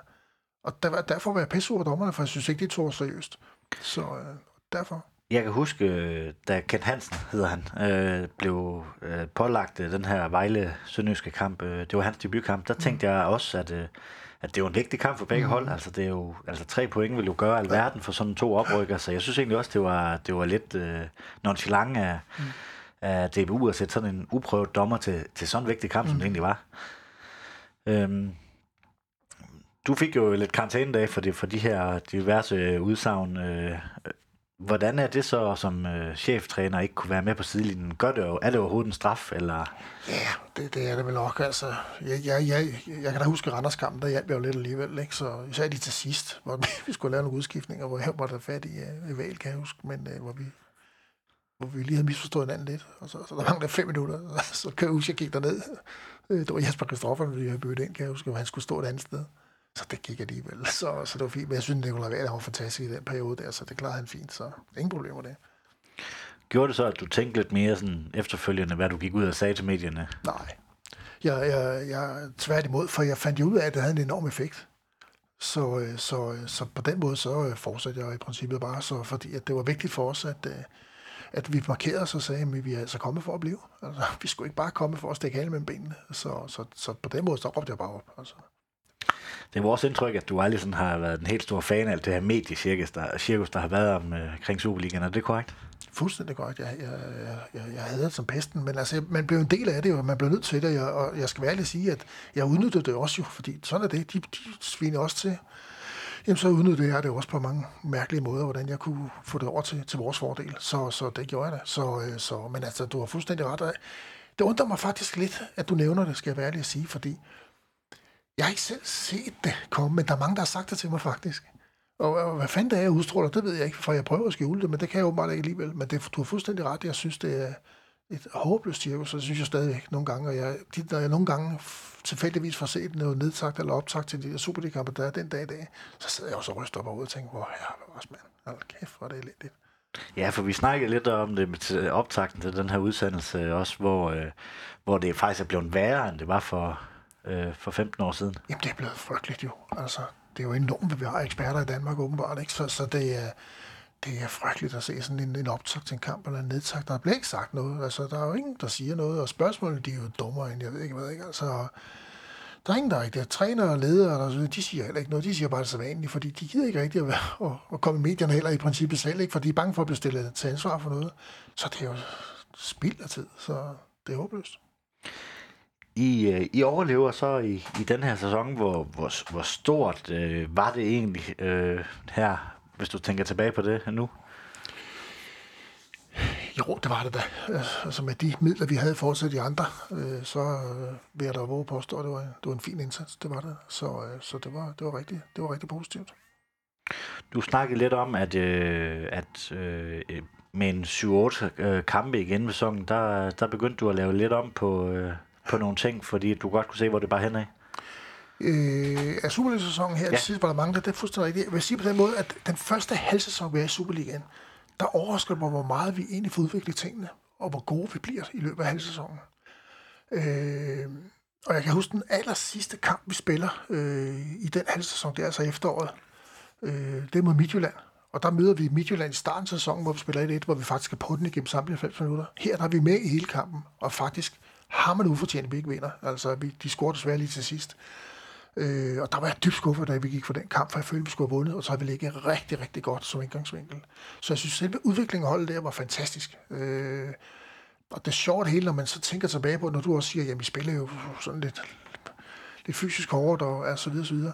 C: og der, derfor var jeg pisse over dommerne, for jeg synes ikke, de tog os seriøst. Så øh, derfor.
B: Jeg kan huske, øh, da Kent Hansen, hedder han, øh, blev øh, pålagt øh, den her Vejle-Sønderjyske kamp. Øh, det var hans debutkamp. Der tænkte jeg også, at, øh, at det var en vigtig kamp for begge hold. Altså, det er jo, altså tre point vil jo gøre alverden for sådan to oprykker. Så jeg synes egentlig også, det var, det var lidt øh, nonchalant af, af DBU at sætte sådan en uprøvet dommer til, til sådan en vigtig kamp, som det egentlig var. Øhm, du fik jo lidt karantænedage for, det, for de her diverse øh, udsagn. Øh, hvordan er det så som øh, cheftræner ikke kunne være med på sidelinjen? Gør det jo, er det overhovedet en straf, eller...
C: Ja, det, det er det vel nok. Altså, jeg, jeg, jeg, jeg kan da huske Randerskampen, der hjalp jeg jo lidt alligevel. Ikke? Så især lige til sidst, hvor [laughs] vi skulle lave nogle udskiftninger, hvor jeg måtte have fat i uh, i valg, kan jeg huske, men uh, hvor vi hvor vi lige havde misforstået hinanden lidt, og så, så der manglede fem minutter, [laughs] og så kan jeg huske, jeg gik derned. Øh, Det var Jesper Kristoffer, vi havde bødt ind, kan jeg huske, hvor han skulle stå et andet sted. Så det gik alligevel, [laughs] så, så det var fint. Men jeg synes, Nicolai Vahl var fantastisk i den periode der, så det klarede han fint, så ingen problemer med det.
B: Gjorde det så, at du tænkte lidt mere sådan efterfølgende, hvad du gik ud og sagde til medierne?
C: Nej. Jeg, jeg, jeg tværtimod, for jeg fandt jo ud af, at det havde en enorm effekt. Så, øh, så, øh, så på den måde, så fortsatte jeg i princippet bare, så, fordi at det var vigtigt for os, at, at vi markerede os og sagde, at vi er altså kommet for at blive. Altså, vi skulle ikke bare komme for at stikke hale mellem benene. Så, så, så på den måde, så råbte jeg bare op. Altså.
B: Det er vores indtryk, at du aldrig sådan har været en helt stor fan af alt det her mediecirkus, der, cirkus, der har været om, øh, kring Superligaen. Er det korrekt?
C: Fuldstændig godt. Jeg, jeg, jeg, jeg, jeg havde det som pesten, men altså, man blev en del af det, og man blev nødt til det, og jeg skal være ærlig sige, at jeg udnyttede det også jo, fordi sådan er det. De, de sviner også til jamen så udnyttede jeg det også på mange mærkelige måder, hvordan jeg kunne få det over til, til vores fordel. Så, så det gjorde jeg da. Så, øh, så, men altså, du har fuldstændig ret. Det undrer mig faktisk lidt, at du nævner det, skal jeg være ærlig at sige, fordi jeg har ikke selv set det komme, men der er mange, der har sagt det til mig faktisk. Og, og hvad fanden det er, jeg udstråler, det ved jeg ikke, for jeg prøver at skjule det, men det kan jeg åbenbart ikke alligevel. Men det, du har fuldstændig ret, jeg synes, det er et håbløst cirkus, så det synes jeg stadigvæk nogle gange. Og jeg, de, når jeg nogle gange tilfældigvis får set noget nedtagt eller optagt til de der Superliga-kampe, der er den dag i dag, så sidder jeg også og ryster op og ud og tænker, hvor her også mand, hold kæft, hvor er det elendigt.
B: Ja, for vi snakkede lidt om det med optakten til den her udsendelse også, hvor, øh, hvor det faktisk er blevet værre, end det var for, øh, for 15 år siden.
C: Jamen, det er blevet frygteligt jo. Altså, det er jo enormt, vi har eksperter i Danmark åbenbart, ikke? Så, så det er, det er frygteligt at se sådan en, en optag til en kamp eller en nedtag. Der bliver ikke sagt noget. Altså, der er jo ingen, der siger noget, og spørgsmålene, de er jo dummere end jeg ved ikke hvad. Ikke? Altså, der er ingen, der er ikke der. Træner og ledere, der, de siger heller ikke noget. De siger bare det så vanligt, fordi de gider ikke rigtig at, være, [laughs] og, at komme i medierne heller i princippet selv, ikke? for de er bange for at blive stillet til ansvar for noget. Så det er jo spild af tid, så det er håbløst.
B: I, øh, I overlever så i, i den her sæson, hvor, hvor, hvor stort øh, var det egentlig øh, her, hvis du tænker tilbage på det nu?
C: Jo, det var det da. Altså med de midler, vi havde fortsat de andre, øh, så øh, vil jeg da våge påstå, at det var, det var en fin indsats. Det var det. Så, øh, så det, var, det, var rigtig, det var rigtig positivt.
B: Du snakkede lidt om, at, øh, at øh, med en 7-8 øh, kampe igen ved sæsonen, der, der begyndte du at lave lidt om på, øh, på nogle ting, fordi du godt kunne se, hvor det bare henad.
C: Øh, af Superliga-sæsonen her, ja. sidst var der mange, der det er fuldstændig rigtigt. Jeg vil sige på den måde, at den første halvsæson, vi er i Superligaen, der overrasker mig, hvor meget vi egentlig får udviklet tingene, og hvor gode vi bliver i løbet af halvsæsonen. Øh, og jeg kan huske den aller sidste kamp, vi spiller øh, i den halvsæson, det er altså efteråret. Øh, det er mod Midtjylland. Og der møder vi Midtjylland i starten af sæsonen, hvor vi spiller 1-1, hvor vi faktisk er på den igennem samtlige 90 minutter. Her der er vi med i hele kampen, og faktisk har man ufortjent, vi ikke vinder. Altså, vi, de scorede desværre lige til sidst. Øh, Øh, og der var jeg dybt skuffet, da vi gik for den kamp, for jeg følte, vi skulle have vundet, og så havde vi ligget rigtig, rigtig godt som indgangsvinkel. Så jeg synes, at selve udviklingen af holdet der var fantastisk. Øh, og det er sjovt hele, når man så tænker tilbage på, når du også siger, at vi spiller jo sådan lidt, lidt fysisk hårdt og er så videre, så videre.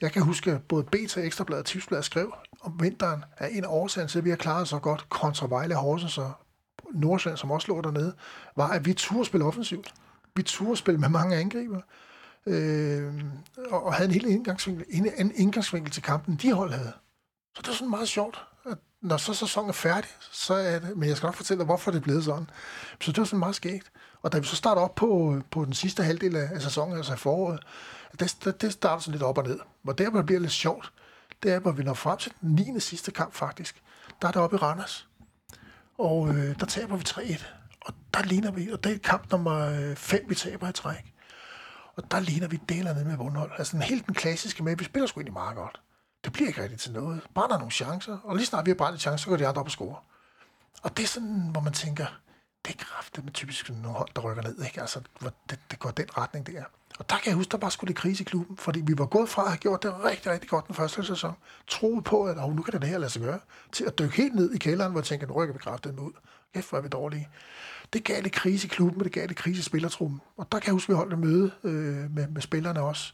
C: Jeg kan huske, at både BT, Ekstrabladet og Tipsbladet skrev om vinteren, at en af årsagen til, at vi har klaret så godt kontra Vejle Horsens og Nordsjælland, som også lå dernede, var, at vi turde spille offensivt. Vi turde spille med mange angriber øh, og havde en helt indgangsvinkel, en, en indgangsvinkel til kampen, de hold havde. Så det er sådan meget sjovt, at når så sæsonen er færdig, så er det, men jeg skal nok fortælle dig, hvorfor det er blevet sådan. Så det var sådan meget skægt. Og da vi så starter op på, på den sidste halvdel af sæsonen, altså i foråret, det, det starter sådan lidt op og ned. Og der, hvor det bliver lidt sjovt, det er, hvor vi når frem til den 9. sidste kamp faktisk. Der er det oppe i Randers. Og øh, der taber vi 3-1. Og der ligner vi, og det er kamp nummer øh, 5, vi taber i træk. Og der ligner vi delerne med vundhold. Altså den helt den klassiske med, vi spiller sgu egentlig meget godt. Det bliver ikke rigtigt til noget. Brænder nogle chancer, og lige snart vi har brændt en chance, så går de andre op og score. Og det er sådan, hvor man tænker, det er kraftigt med typisk nogle hold, der rykker ned. Ikke? Altså, det, det går den retning der. Og der kan jeg huske, der bare skulle det krise i klubben, fordi vi var gået fra at have gjort det rigtig, rigtig godt den første sæson. Troede på, at oh, nu kan det her lade sig gøre, til at dykke helt ned i kælderen, hvor jeg tænker, nu rykker vi kraftigt med ud. Kæft, hvor er vi dårlige. Det gav lidt krise i klubben, og det gav lidt krise i spillertruppen. Og der kan jeg huske, at vi holdt et møde øh, med, med spillerne også.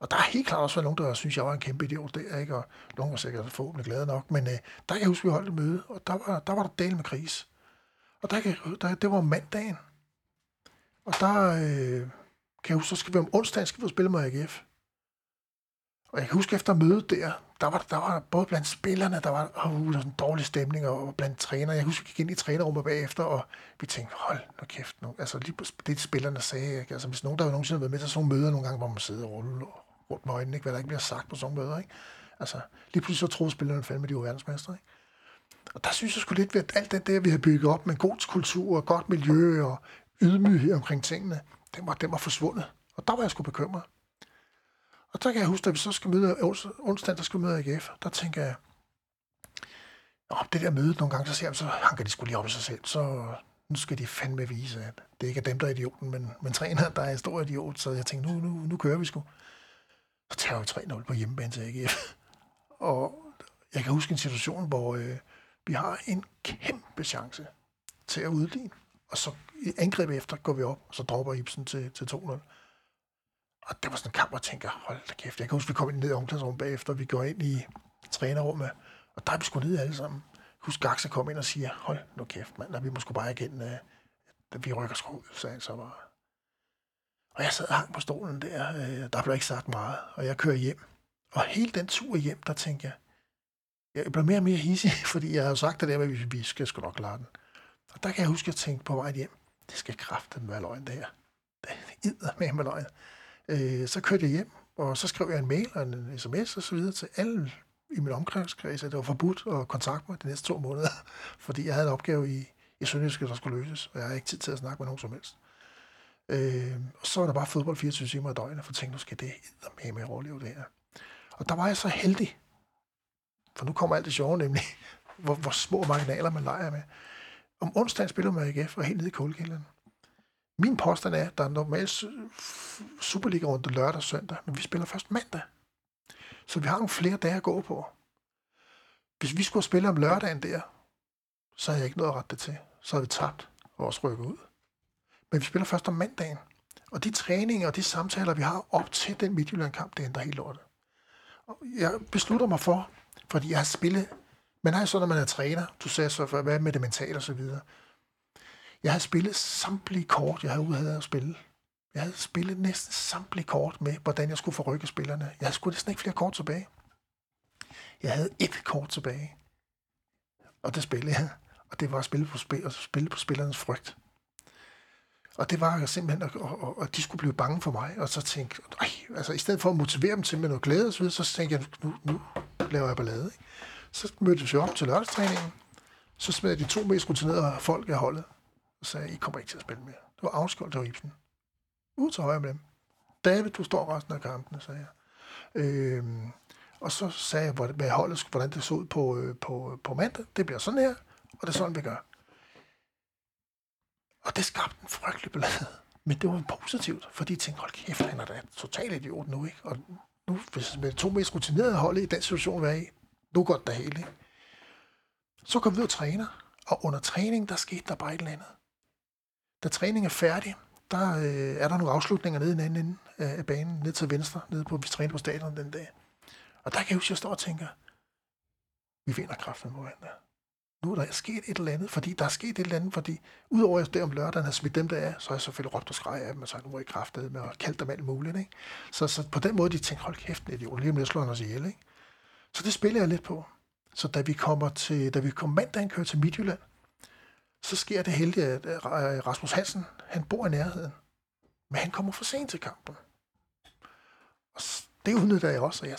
C: Og der er helt klart også været nogen, der synes, jeg var en kæmpe idiot der, ikke? og nogen var sikkert forhåbentlig glade nok, men øh, der kan jeg huske, at vi holdt et møde, og der var der, var der del med kris. Og der, kan, der, det var mandagen. Og der øh, kan jeg huske, så skal vi om onsdagen skal vi spille med AGF. Og jeg kan huske efter mødet der, der var, der var både blandt spillerne, der var, oh, sådan en dårlig stemning, og blandt trænere. Jeg husker, vi gik ind i trænerrummet bagefter, og vi tænkte, hold nu kæft nu. Altså lige det, spillerne sagde, ikke? Altså hvis nogen, der har nogensinde været med til sådan nogle møder nogle gange, hvor man sidder og ruller rundt med øjnene, ikke? hvad der ikke bliver sagt på sådan nogle møder. Ikke? Altså lige pludselig så troede spillerne fandme, de var verdensmestre. Ikke? Og der synes jeg sgu lidt, at alt det der, vi har bygget op med god kultur og godt miljø og ydmyghed omkring tingene, den var, den var forsvundet. Og der var jeg sgu bekymret. Og der kan jeg huske, at vi så skal møde øh, onsdag, der skal vi møde AGF. Der tænker jeg, om det der møde nogle gange, så ser jeg, så hanker de skulle lige op i sig selv. Så nu skal de fandme vise, at det ikke er dem, der er idioten, men, men træner, der er en stor idiot. Så jeg tænkte, nu, nu, nu kører vi sgu. Så tager vi 3-0 på hjemmebane til AGF. [laughs] Og jeg kan huske en situation, hvor øh, vi har en kæmpe chance til at udligne. Og så i angreb efter går vi op, og så dropper Ibsen til, til 2-0. Og det var sådan en kamp, hvor jeg tænker, hold da kæft. Jeg kan huske, vi kom ind ned i omklædningsrummet bagefter, vi går ind i trænerrummet, og der er vi sgu nede alle sammen. Husk, Gaxa kom ind og siger, hold nu kæft, mand, og vi må sgu bare igen, øh, vi rykker sgu ud, sagde han så bare. Og jeg sad og hang på stolen der, øh, der blev ikke sagt meget, og jeg kører hjem. Og hele den tur hjem, der tænkte jeg, jeg blev mere og mere hissig, [laughs] fordi jeg havde sagt det der med, at vi skal sgu nok klare den. Og der kan jeg huske, at jeg tænkte på vej hjem, det skal kraften være løgn, det her. Det er med med løgn. Øh, så kørte jeg hjem, og så skrev jeg en mail og en sms og så videre til alle i min omgangskreds, at det var forbudt at kontakte mig de næste to måneder, [laughs] fordi jeg havde en opgave i, i Sønderjyske, der skulle løses, og jeg havde ikke tid til at snakke med nogen som helst. Øh, og så var der bare fodbold 24 timer i døgnet, for tænkte, nu skal det med med at overleve det her. Og der var jeg så heldig, for nu kommer alt det sjove, nemlig [laughs] hvor, hvor små marginaler man leger med. Om onsdagen spiller man AGF og helt nede i kulkælderen. Min påstand er, at der er normalt Superliga rundt lørdag og søndag, men vi spiller først mandag. Så vi har nogle flere dage at gå på. Hvis vi skulle spille om lørdagen der, så havde jeg ikke noget at rette det til. Så havde vi tabt og også rykket ud. Men vi spiller først om mandagen. Og de træninger og de samtaler, vi har op til den Midtjylland-kamp, det ændrer helt lortet. Og jeg beslutter mig for, fordi jeg har spillet... Man har jo sådan, når man er træner, du sagde så, for, hvad med det mentale og så videre. Jeg har spillet samtlige kort, jeg havde ude at spille. Jeg havde spillet næsten samtlige kort med, hvordan jeg skulle forrykke spillerne. Jeg havde sgu næsten ikke flere kort tilbage. Jeg havde et kort tilbage. Og det spillede jeg. Og det var at spille på, spil, at spille på spillernes frygt. Og det var simpelthen, at, at, at de skulle blive bange for mig. Og så tænkte jeg, altså i stedet for at motivere dem til med noget glæde og så, videre, så tænkte jeg, nu, nu laver jeg ballade. Ikke? Så mødte vi op til lørdagstræningen. Så smed jeg de to mest rutinerede folk af holdet. Og sagde, I kommer ikke til at spille mere. Det var afskålet til Ibsen. Ud til højre med dem. David, du står resten af kampen, sagde jeg. Øhm, og så sagde jeg, hvad holdet, hvordan det så ud på, øh, på, på mandag. Det bliver sådan her, og det er sådan, vi gør. Og det skabte en frygtelig ballade. Men det var positivt, fordi de tænkte, hold kæft, han er da totalt idiot nu, ikke? Og nu, hvis med to mest rutinerede hold i den situation, vi er i, nu går det da helt, ikke? Så kom vi ud og træner, og under træning, der skete der bare et eller andet. Da træningen er færdig, der øh, er der nogle afslutninger nede i den anden ende af banen, ned til venstre, nede på, vi træner på stadion den dag. Og der kan jeg huske, at jeg står og tænker, vi vinder kraften på der. Nu er der sket et eller andet, fordi der er sket et eller andet, fordi udover at der om lørdagen har smidt dem der af, så har jeg selvfølgelig råbt og skreg af dem, og sagt, nu var I kraftet med, og kaldt dem alt muligt. Ikke? Så, så, på den måde, de tænkte, hold kæft, det er lige om lidt slår han os ihjel. Ikke? Så det spiller jeg lidt på. Så da vi kommer til, da vi kommer mandagen kører til Midtjylland, så sker det heldigt, at Rasmus Hansen, han bor i nærheden. Men han kommer for sent til kampen. Og det udnytter jeg også, og jeg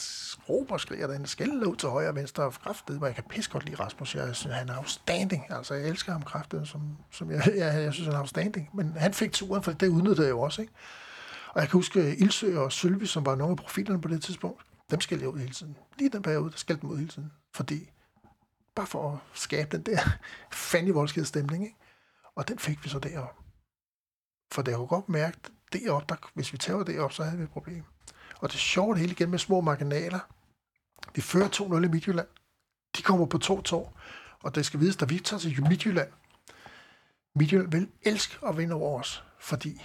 C: råber og skriger den skælder ud til højre og venstre og kraftede hvor jeg kan pisse godt lide Rasmus. Jeg synes, han er outstanding. Altså, jeg elsker ham kraftede, som, som jeg, [laughs] jeg, jeg synes, han er outstanding. Men han fik turen, for det udnyttede jeg jo også, ikke? Og jeg kan huske Ildsø og Sølvi, som var nogle af profilerne på det tidspunkt. Dem skældte jeg ud hele tiden. Lige den periode, der skældte dem ud hele tiden. Fordi Bare for at skabe den der [laughs] fandme voldskede stemning. Ikke? Og den fik vi så derop. For det kunne godt mærke, derop, der, hvis vi tager derop, så havde vi et problem. Og det er sjovt hele igen med små marginaler. Vi fører 2-0 i Midtjylland. De kommer på 2-2. Og det skal vides, da vi tager til Midtjylland, Midtjylland vil elske at vinde over os, fordi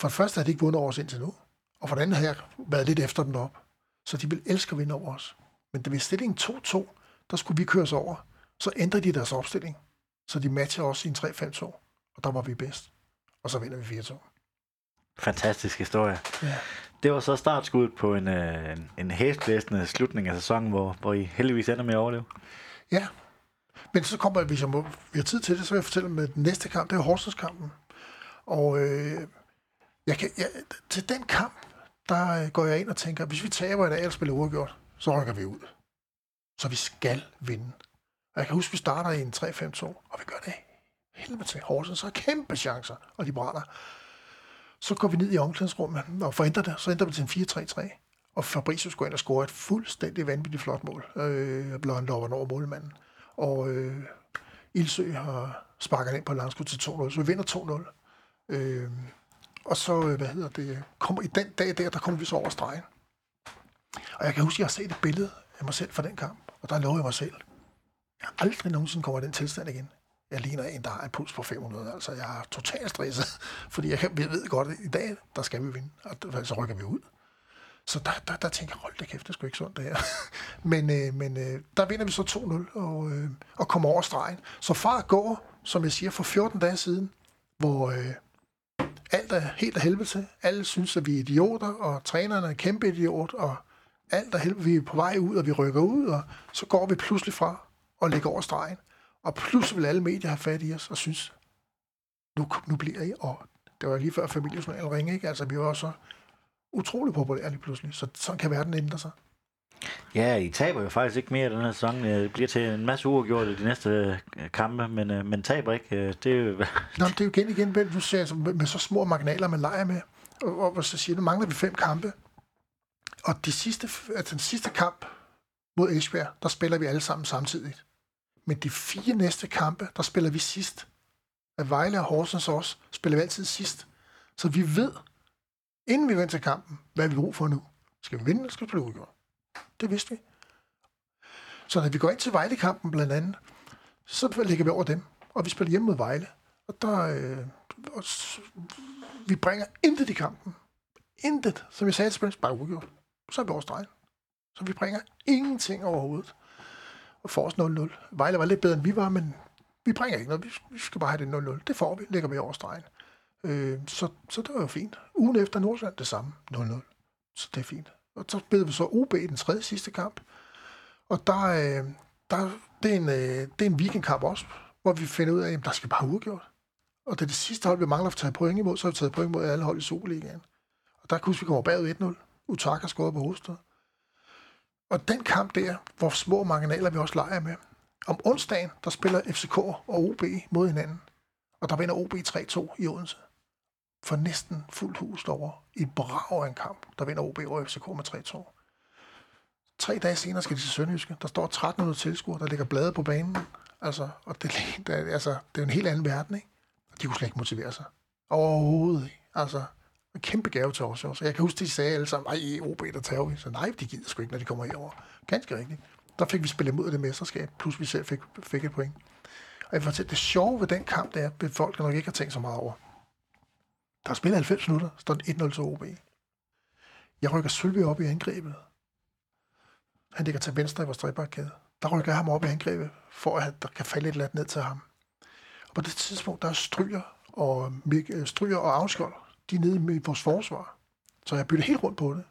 C: for det første har de ikke vundet over os indtil nu, og for det andet har jeg været lidt efter dem op. Så de vil elske at vinde over os. Men da vi stillingen 2-2, der skulle vi køres over. Så ændrede de deres opstilling, så de matcher også i en 3-5-2, og der var vi bedst. Og så vinder vi 4-2.
B: Fantastisk historie.
C: Ja.
B: Det var så startskuddet på en, øh, en, en hæsblæsende slutning af sæsonen, hvor, hvor I heldigvis ender med at overleve.
C: Ja, men så kommer, hvis jeg må, vi har tid til det, så vil jeg fortælle med den næste kamp, det er Horsens-kampen. Og øh, jeg kan, jeg, til den kamp, der går jeg ind og tænker, hvis vi taber i dag og spiller uafgjort, så rykker vi ud. Så vi skal vinde. Og jeg kan huske, vi starter i en 3-5-2, og vi gør det helvede til. Horsens har kæmpe chancer, og de brænder. Så går vi ned i omklædningsrummet og forændrer det. Så ændrer vi til en 4-3-3. Og Fabricius går ind og scorer et fuldstændig vanvittigt flot mål. Øh, blot han over over målmanden. Og øh, Ildsø har sparket ind på langskud til 2-0, så vi vinder 2-0. Øh, og så, øh, hvad hedder det, kommer, i den dag der, der kommer vi så over stregen. Og jeg kan huske, at jeg har set et billede af mig selv fra den kamp, og der lovede jeg mig selv. Jeg aldrig nogensinde kommer i den tilstand igen. Jeg ligner en, der har en puls på 500. Altså, jeg er totalt stresset, [laughs] fordi jeg, jeg ved godt, at i dag, der skal vi vinde, og så rykker vi ud. Så der, der, der tænker jeg, hold da kæft, det er sgu ikke sundt det her. [laughs] men øh, men øh, der vinder vi så 2-0 og, øh, og kommer over stregen. Så far går, som jeg siger, for 14 dage siden, hvor øh, alt er helt af helvede til. Alle synes, at vi er idioter, og trænerne er kæmpe idiot, og alt er helvede. Vi er på vej ud, og vi rykker ud, og så går vi pludselig fra og ligger over stregen. Og pludselig vil alle medier have fat i os og synes, nu, nu bliver I, og det var lige før familiesjournalen ringe, ikke? Altså, vi var så utrolig populære lige pludselig, så sådan kan verden ændre sig.
B: Ja, I taber jo faktisk ikke mere den her sæson. Det bliver til en masse uafgjort i de næste øh, kampe, men, øh, men taber ikke. Øh, det er jo... [laughs]
C: Nå, det er jo igen igen, du ser altså, med så små marginaler, man leger med. Og, og så siger nu mangler vi fem kampe. Og de sidste, altså den sidste kamp mod Esbjerg, der spiller vi alle sammen samtidig. Men de fire næste kampe, der spiller vi sidst. At Vejle og Horsens også, spiller vi altid sidst. Så vi ved, inden vi går til kampen, hvad vi brug for nu. Skal vi vinde, eller skal vi blive udgjort? Det vidste vi. Så når vi går ind til Vejle-kampen blandt andet, så ligger vi over dem, og vi spiller hjemme mod Vejle. Og der, øh, og vi bringer intet i kampen. Intet. Som jeg sagde til spillerne, bare udgjort. Så er vi over stregen. Så vi bringer ingenting overhovedet. Og får os 0-0. Vejle var lidt bedre, end vi var, men vi bringer ikke noget. Vi, skal bare have det 0-0. Det får vi. Lægger vi over stregen. Øh, så, så det var jo fint. Ugen efter Nordsjælland det samme. 0-0. Så det er fint. Og så spillede vi så OB i den tredje sidste kamp. Og der, øh, der det, er en, øh, det er en weekendkamp også, hvor vi finder ud af, at der skal bare udgjort. Og det er det sidste hold, vi mangler at tage point imod, så har vi taget point imod alle hold i Superligaen. Og der kunne vi komme bagud 1-0. Utak har skåret på hovedstød. Og den kamp der, hvor små marginaler vi også leger med. Om onsdagen, der spiller FCK og OB mod hinanden. Og der vinder OB 3-2 i Odense. For næsten fuldt hus over i brav en kamp. Der vinder OB over FCK med 3-2. Tre dage senere skal de til Sønderjyske. Der står 1300 tilskuere, der ligger blade på banen. Altså, og det, det, altså, det er jo en helt anden verden, ikke? Og de kunne slet ikke motivere sig. Overhovedet ikke. Altså, en kæmpe gave til os. Så Jeg kan huske, de sagde alle sammen, ej, OB, der tager vi. Så nej, de gider sgu ikke, når de kommer herover. Ganske rigtigt. Der fik vi spillet mod det mesterskab, plus vi selv fik, fik et point. Og jeg fortæller, det sjove ved den kamp, det er, at folk nok ikke har tænkt så meget over. Der er spillet 90 minutter, står 1-0 til OB. Jeg rykker Sølvi op i angrebet. Han ligger til venstre i vores trebakkæde. Der rykker jeg ham op i angrebet, for at der kan falde et eller andet ned til ham. Og på det tidspunkt, der er Stryger og, Mik- øh, Stryger og Afskjold, de er nede med vores forsvar. Så jeg bytter helt rundt på det.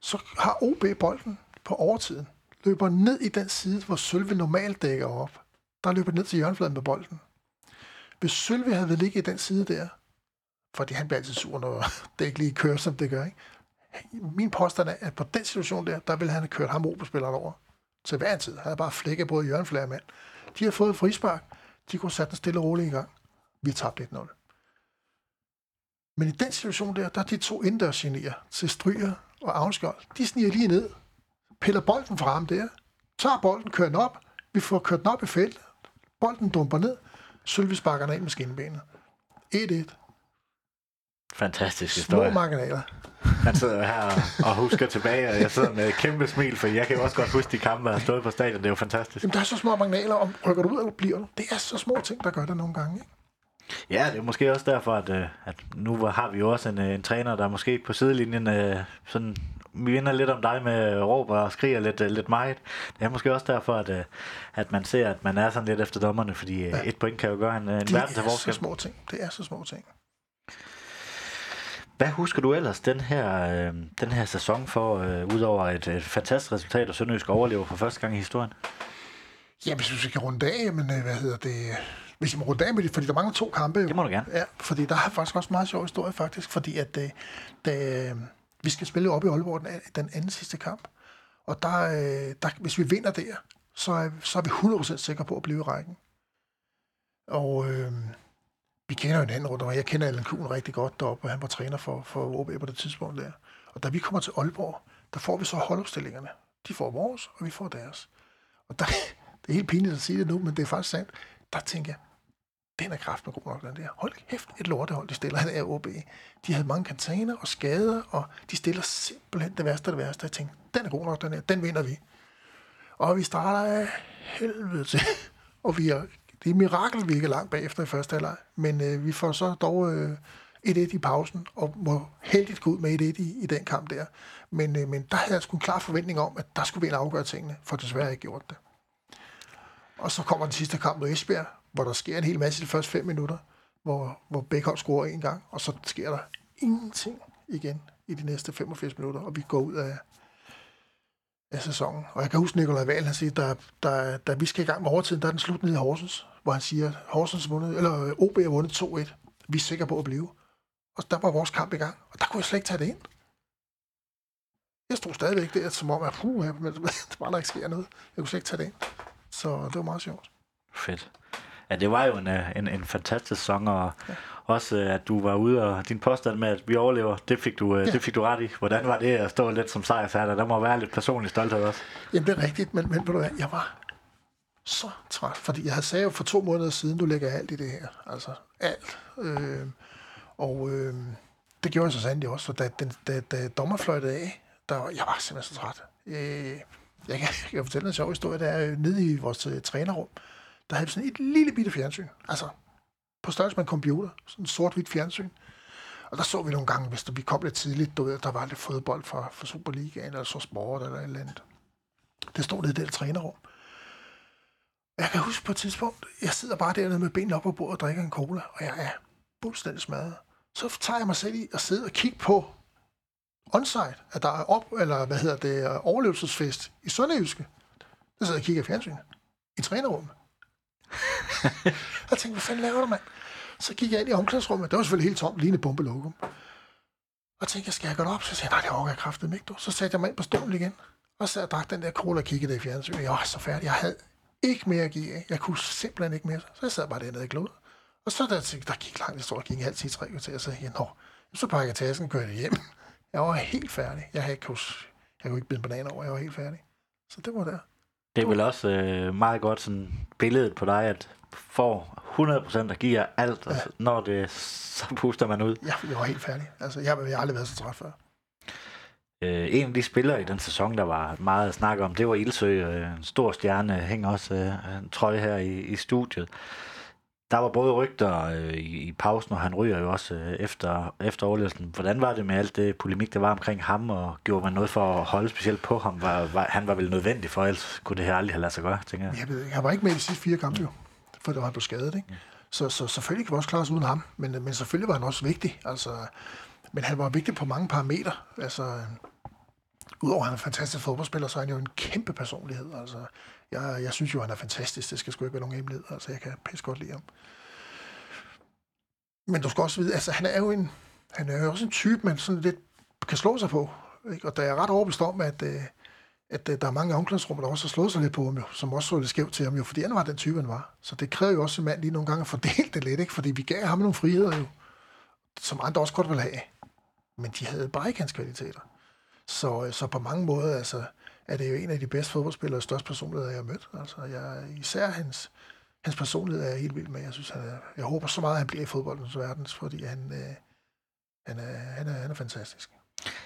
C: Så har OB bolden på overtiden. Løber ned i den side, hvor Sølve normalt dækker op. Der løber ned til hjørnefladen med bolden. Hvis Sølve havde ligget i den side der, fordi han bliver altid sur, når [laughs] det ikke lige kører, som det gør, ikke? Min påstand er, at på den situation der, der ville han have kørt ham OB-spilleren over. Til hver en tid. Han havde bare flækket både hjørneflager mand. De har fået frispark. De kunne sætte den stille og roligt i gang. Vi tabte 1-0. Men i den situation der, der er de to indendørsgenier til Stryger og Avnskjold. De sniger lige ned, piller bolden fra ham der, tager bolden, kører den op, vi får kørt den op i feltet, bolden dumper ned, Sølvi sparker den af med skinnebenet. 1-1.
B: Fantastisk
C: Små
B: historie.
C: marginaler.
B: Han sidder her og- og husker tilbage, og jeg sidder med et kæmpe smil, for jeg kan jo også godt huske de kampe, der har stået på stadion. Det er jo fantastisk.
C: Jamen, der er så små marginaler, om rykker du ud, eller bliver du? Det er så små ting, der gør det nogle gange. Ikke?
B: Ja, det er måske også derfor, at, øh, at nu har vi jo også en, øh, en træner, der måske på sidelinjen øh, sådan minder lidt om dig med råber og skriger lidt, lidt meget. Det er måske også derfor, at, at man ser, at man er sådan lidt efter dommerne, fordi ja. et point kan jo gøre en, en
C: Det
B: verden til
C: er så
B: forskel.
C: små ting. Det er så små ting.
B: Hvad husker du ellers den her, øh, den her sæson for, øh, udover et, et fantastisk resultat, og Sønderjysk overlever for første gang i historien?
C: Ja, hvis vi skal runde af, men øh, hvad hedder det? Hvis vi må runde af med det, fordi der mangler to kampe. Jo.
B: Det må du gerne.
C: Ja, fordi der er faktisk også en meget sjov historie, faktisk, fordi at øh, da, vi skal spille op i Aalborg den, den anden sidste kamp, og der, øh, der, hvis vi vinder der, så er, så er vi 100% sikre på at blive i rækken. Og øh, vi kender jo hinanden rundt, og jeg kender Allan Kuhn rigtig godt deroppe, og han var træner for, for OB på det tidspunkt der. Og da vi kommer til Aalborg, der får vi så holdopstillingerne. De får vores, og vi får deres. Og der, [laughs] det er helt pinligt at sige det nu, men det er faktisk sandt. Der tænker jeg, den er kraft med god nok, den der. Hold kæft, et lortehold, de stiller af OB. De havde mange kantaner og skader, og de stiller simpelthen det værste af det værste. Jeg tænkte, den er god nok, den der, Den vinder vi. Og vi starter af helvede til. [laughs] Og vi er, det er et mirakel, vi ikke er langt bagefter i første halvleg. Men øh, vi får så dog øh, 1-1 i pausen, og må heldigt gå ud med 1-1 i, i den kamp der. Men, øh, men der havde jeg sgu en klar forventning om, at der skulle vi en afgøre tingene, for desværre ikke gjort det. Og så kommer den sidste kamp mod Esbjerg, hvor der sker en hel masse i de første fem minutter, hvor, hvor Beckham scorer en gang, og så sker der ingenting igen i de næste 85 minutter, og vi går ud af, af sæsonen. Og jeg kan huske, Nikolaj Wahl, han siger, da, da, da vi skal i gang med overtiden, der er den slut nede i Horsens, hvor han siger, Horsens vundet, eller øh, OB har vundet 2-1. Vi er sikre på at blive. Og der var vores kamp i gang, og der kunne jeg slet ikke tage det ind. Jeg stod stadigvæk der, som om, at puh, men det [laughs] var der ikke sker noget. Jeg kunne slet ikke tage det ind. Så det var meget sjovt.
B: Fedt. Ja, det var jo en, øh, en, en fantastisk sæson, og ja. også øh, at du var ude, og din påstand med, at vi overlever, det fik du, øh, ja. det fik du ret i. Hvordan var det at stå lidt som sejrfærdig? Der må være lidt personlig stolthed også.
C: Jamen, det er rigtigt, men, men ved du hvad, jeg var så træt, fordi jeg havde sagt jo for to måneder siden, du lægger alt i det her. Altså, alt. Øh, og øh, det gjorde jeg så sandelig også, for da, da, da, da dommer fløjtede af, der var, jeg var simpelthen så træt. Øh, jeg, kan, jeg kan fortælle en sjov historie, der er nede i vores trænerrum, der havde vi sådan et lille bitte fjernsyn. Altså, på størrelse med en computer. Sådan en sort-hvidt fjernsyn. Og der så vi nogle gange, hvis der, vi kom lidt tidligt, du ved, der var lidt fodbold fra, fra Superligaen, eller så sport, eller et eller andet. Det stod nede i det trænerrum. Jeg kan huske på et tidspunkt, jeg sidder bare dernede med benene op på bordet og drikker en cola, og jeg er fuldstændig smadret. Så tager jeg mig selv i at sidde og kigge på onsite, at der er op, eller hvad hedder det, øh, overlevelsesfest i Sønderjyske. Der sidder jeg og kigger i fjernsynet. I trænerrummet jeg tænkte, hvad fanden laver du, mand? Så gik jeg ind i omklædningsrummet. Det var selvfølgelig helt tomt, lige en bombelokum. Og tænkte, jeg skal jeg gå op? Så sagde jeg, nej, det overgår jeg kraftet ikke, du. Så satte jeg mig ind på stolen igen. Og så jeg drak den der cola og kiggede i fjernsynet. Jeg var så færdig. Jeg havde ikke mere at give af. Jeg kunne simpelthen ikke mere. Så jeg sad bare dernede og glod. Og så der, der gik langt, jeg tror, gik en halv til tre til, og så sagde jeg, nå, så pakker jeg tasken og kører det hjem. Jeg var helt færdig. Jeg, havde ikke, jeg kunne ikke bide en banan over, jeg var helt færdig. Så det var der.
B: Det er vel også øh, meget godt sådan billedet på dig, at får 100% og giver alt, ja. og når det, så puster man ud.
C: Ja, jeg var helt færdig. Altså, jeg, jeg har aldrig været så træt før.
B: Øh, en af de spillere i den sæson, der var meget at snakke om, det var Ilsø. Øh, en stor stjerne, hænger også øh, en trøje her i, i studiet der var både rygter øh, i, i pausen, og han ryger jo også øh, efter, efter overlevelsen. Hvordan var det med alt det polemik, der var omkring ham, og gjorde man noget for at holde specielt på ham? Var, var, han var vel nødvendig for, ellers kunne det her aldrig have ladet sig gøre, tænker jeg.
C: Jeg ved ikke, han var ikke med i de sidste fire kampe, jo, for det var han blev skadet, ikke? Så, så selvfølgelig kan vi også klare os uden ham, men, men selvfølgelig var han også vigtig. Altså, men han var vigtig på mange parametre. Altså, udover at han er en fantastisk fodboldspiller, så er han jo en kæmpe personlighed. Altså, jeg, jeg synes jo, han er fantastisk. Det skal sgu ikke være nogen hemmelighed. Altså, jeg kan pisse godt lide ham. Men du skal også vide, altså, han er jo en, han er jo også en type, man sådan lidt kan slå sig på. Ikke? Og der er ret overbevist om, at, øh, at, øh, der er mange omklædningsrum, der også har slået sig lidt på ham, jo, som også så lidt skævt til ham, jo, fordi han var den type, han var. Så det kræver jo også en mand lige nogle gange at fordele det lidt, ikke? fordi vi gav ham nogle friheder, jo, som andre også godt ville have. Men de havde bare ikke hans kvaliteter. Så, øh, så på mange måder, altså, er det jo en af de bedste fodboldspillere og største personligheder, jeg har mødt. Altså, jeg, især hans, hans personlighed er jeg helt vild med. Jeg, synes, han er, jeg håber så meget, at han bliver i fodboldens verden, fordi han, øh, han, er, han, er, han er fantastisk.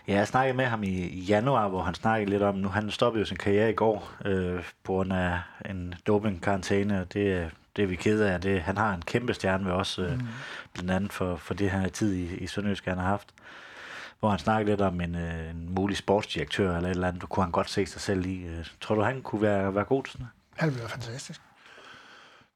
B: Ja, jeg snakkede med ham i, januar, hvor han snakkede lidt om, nu han stoppede jo sin karriere i går øh, på grund af en dopingkarantæne, det, det er vi kede af. Det, han har en kæmpe stjerne ved os, øh, mm. blandt andet for, for det her tid i, i Sønderjysk, han har haft hvor han snakkede lidt om en, øh, en mulig sportsdirektør eller et eller andet, du kunne han godt se sig selv i. Øh, tror du, han kunne være, være god til sådan
C: Han ville være fantastisk.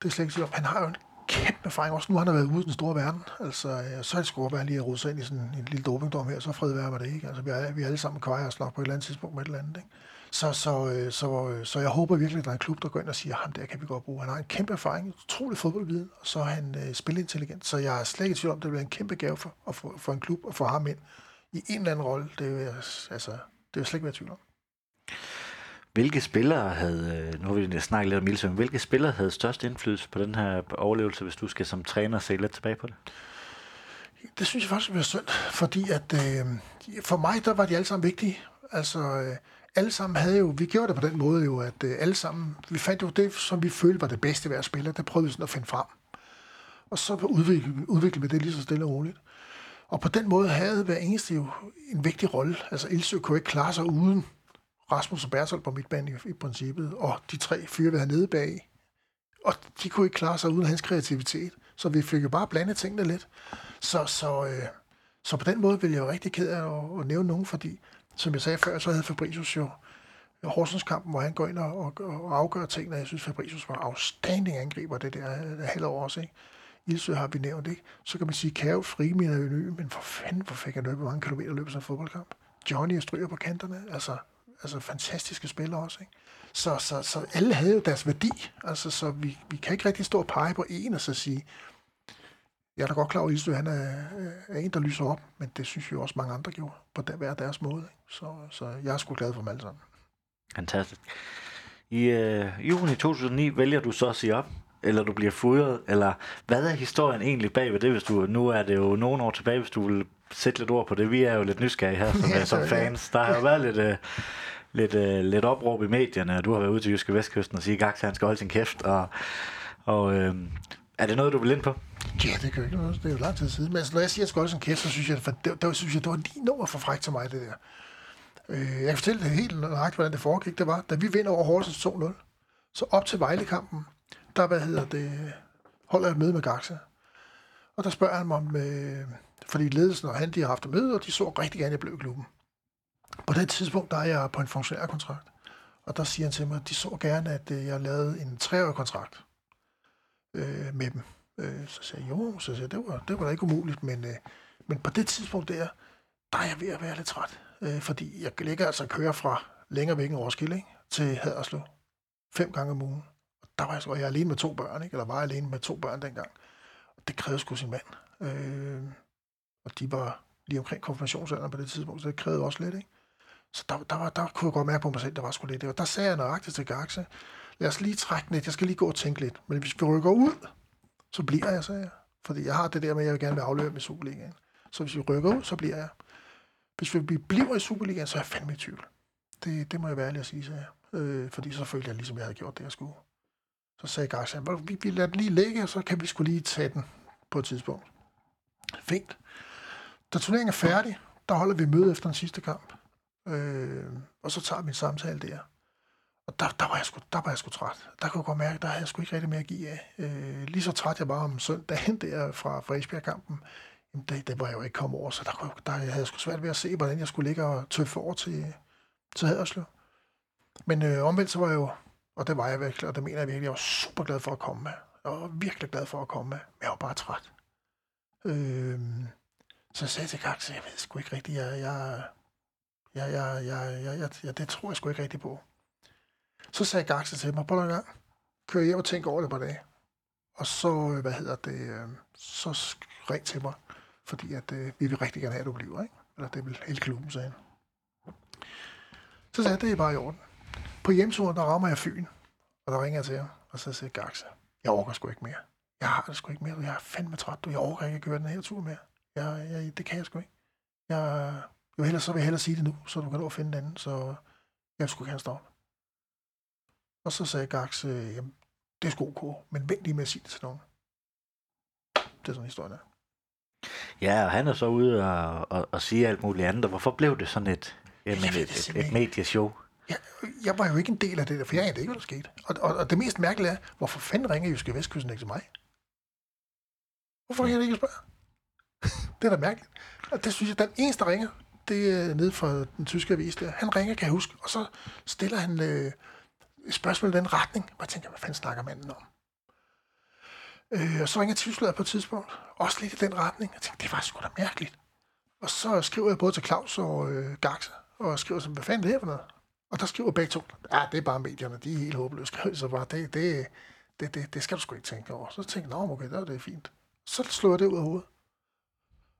C: Det er slet ikke Han har jo en kæmpe erfaring, også nu han har været ude i den store verden. Altså, øh, så er det sgu være lige at rode sig ind i sådan en lille dopingdom her, så fred være var det ikke. Altså, vi er, vi er alle sammen kvejer og nok på et eller andet tidspunkt med et eller andet, ikke? Så, så, øh, så, øh, så jeg håber virkelig, at der er en klub, der går ind og siger, ham der kan vi godt bruge. Han har en kæmpe erfaring, utrolig fodboldviden, og så er han øh, spilintelligent. Så jeg er slet ikke i tvivl om, at det bliver en kæmpe gave for, for, for en klub at få ham ind i en eller anden rolle. Det vil jeg, altså, det vil jeg slet ikke være tvivl om.
B: Hvilke spillere havde, øh, nu har vi snakket lidt om Milsøm, hvilke spillere havde størst indflydelse på den her overlevelse, hvis du skal som træner se lidt tilbage på det?
C: Det synes jeg faktisk var synd, fordi at øh, for mig, der var de alle sammen vigtige. Altså, øh, alle sammen havde jo, vi gjorde det på den måde jo, at øh, alle sammen, vi fandt jo det, som vi følte var det bedste ved at spille, der prøvede vi sådan at finde frem. Og så udvikle, udvikle vi det lige så stille og roligt. Og på den måde havde hver eneste jo en vigtig rolle. Altså Ilse kunne ikke klare sig uden Rasmus og Bertolt på midtbanen i, i princippet, og de tre fyre, vi havde nede bag. Og de kunne ikke klare sig uden hans kreativitet. Så vi fik jo bare blandet tingene lidt. Så, så, øh, så på den måde vil jeg jo rigtig ked af at, at nævne nogen, fordi, som jeg sagde før, så havde Fabricius jo Horsens-kampen, hvor han går ind og, og, og afgør tingene. Jeg synes, Fabricius var afstanding angriber det der halvår også, ikke? Ilsø har vi nævnt, ikke? Så kan man sige, Kære Frimir er ny, men for fanden, hvor fik han løbet, mange kilometer løbet som en fodboldkamp? Johnny og stryger på kanterne, altså, altså fantastiske spillere også, ikke? Så, så, så alle havde jo deres værdi, altså, så vi, vi kan ikke rigtig stå og pege på en og så sige, jeg er da godt klar over, at han er, er en, der lyser op, men det synes jo også mange andre gjorde på der, hver deres måde. Ikke? Så, så jeg er sgu glad for dem alle sammen.
B: Fantastisk. I øh, juni 2009 vælger du så at sige op, eller du bliver fodret, eller hvad er historien egentlig bag ved det, hvis du, nu er det jo nogle år tilbage, hvis du vil sætte lidt ord på det. Vi er jo lidt nysgerrige her som, [laughs] ja, som fans. Der har jo været lidt, øh, lidt, øh, lidt opråb i medierne, og du har været ude til Jyske Vestkysten og sige, at han skal holde sin kæft, og, og øh, er det noget, du vil ind på?
C: Ja, det kan ikke noget. Det er jo lang tid siden. Men altså, når jeg siger, at jeg skal holde sin kæft, så synes jeg, det, det, det, synes jeg, det var lige nummer for frækt til mig, det der. Øh, jeg kan fortælle det helt nøjagtigt, hvordan det foregik. Det var, da vi vinder over Horsens 2-0, så op til Vejlekampen, der hvad hedder det, holder jeg et møde med Gaxe. Og der spørger han mig om, øh, fordi ledelsen og han, de har haft et møde, og de så rigtig gerne, at jeg blev i klubben. På det tidspunkt, der er jeg på en funktionærkontrakt. Og der siger han til mig, at de så gerne, at øh, jeg lavede en treårig kontrakt øh, med dem. Øh, så sagde jeg, jo, så sagde jeg, det var, det var da ikke umuligt, men, øh, men på det tidspunkt der, der er jeg ved at være lidt træt øh, fordi jeg ligger altså og kører fra længere væk end Roskilde ikke? til Haderslev fem gange om ugen. Og der var jeg, så, jeg alene med to børn, ikke? eller var jeg alene med to børn dengang. Og det krævede sgu sin mand. Øh, og de var lige omkring konfirmationsalderen på det tidspunkt, så det krævede også lidt. Ikke? Så der, der, var, der kunne jeg godt mærke på mig selv, der var sgu lidt. Og der sagde jeg nøjagtigt til Gaxe, lad os lige trække lidt, jeg skal lige gå og tænke lidt. Men hvis vi rykker ud, så bliver jeg, sagde jeg. Fordi jeg har det der med, at jeg vil gerne vil afløbe med Superligaen. Så hvis vi rykker ud, så bliver jeg. Hvis vi bliver i Superligaen, så er jeg fandme i tvivl. Det, det må jeg være ærlig at sige, sagde jeg. Øh, fordi så følte jeg ligesom, jeg havde gjort det, jeg skulle. Så sagde Garcia, vi, vi lader den lige ligge, og så kan vi skulle lige tage den på et tidspunkt. Fint. Da turneringen er færdig, der holder vi møde efter den sidste kamp. Øh, og så tager vi en samtale der. Og der, der, var jeg sgu, der var jeg sgu træt. Der kunne jeg godt mærke, der havde jeg sgu ikke rigtig mere at give af. Øh, lige så træt jeg var om søndagen [laughs] der fra, fra Esbjerg-kampen det, det var jeg jo ikke kommet over, så der, kunne, der jeg havde sgu svært ved at se, hvordan jeg skulle ligge og tøffe over til, til Haderslev. Men øh, omvendt så var jeg jo, og det var jeg virkelig, og det mener jeg virkelig, jeg var super glad for at komme med. Jeg var virkelig glad for at komme med, men jeg var bare træt. Øh, så jeg sagde til Kaks, jeg ved sgu ikke rigtigt, jeg, jeg, jeg, jeg, jeg, jeg, jeg, jeg, det tror jeg sgu ikke rigtigt på. Så sagde Gaxe til mig, på en gang, kør hjem og tænk over det på dag. Og så, øh, hvad hedder det, øh, så ring til mig fordi at, øh, vi vil rigtig gerne have, at du bliver, ikke? Eller det vil hele klubben, sagde han. Så sagde jeg, det er bare i orden. På hjemturen, der rammer jeg Fyn, og der ringer jeg til ham, og så siger Gaxe, jeg orker sgu ikke mere. Jeg har det sgu ikke mere, jeg er fandme træt, du. Jeg orker ikke at køre den her tur mere. Jeg, jeg, det kan jeg sgu ikke. Jeg, jeg vil hellere, så vil jeg hellere sige det nu, så du kan nå at finde den anden, så jeg skulle gerne stoppe. Og så sagde Gaxe, jamen, det er sgu ok, men vent lige med at sige det til nogen. Det er sådan historien er.
B: Ja, og han er så ude og, og, og sige alt muligt andet. Og hvorfor blev det sådan et, jamen, et, et, et medieshow?
C: Ja, jeg var jo ikke en del af det der, for jeg anede ikke, hvad der skete. Og, og, og det mest mærkelige er, hvorfor fanden ringer Jyske Vestkysten ikke til mig? Hvorfor ringer jeg ikke spørge? Det er da mærkeligt. Og det synes jeg, den eneste, der ringer, det er nede fra den tyske avis der. Han ringer, kan jeg huske, og så stiller han øh, spørgsmål i den retning. Og jeg tænker, hvad fanden snakker manden om? Øh, og så ringer Tyskland på et tidspunkt, også lidt i den retning. Jeg tænkte, det var sgu da mærkeligt. Og så skriver jeg både til Claus og øh, Gaxe, og skriver sådan, hvad fanden det her for noget? Og der skriver begge to, ja, det er bare medierne, de er helt håbløse. Skriver så bare, det, det, det, det, det skal du sgu ikke tænke over. Så tænkte jeg, okay, det er fint. Så slår jeg det ud af hovedet.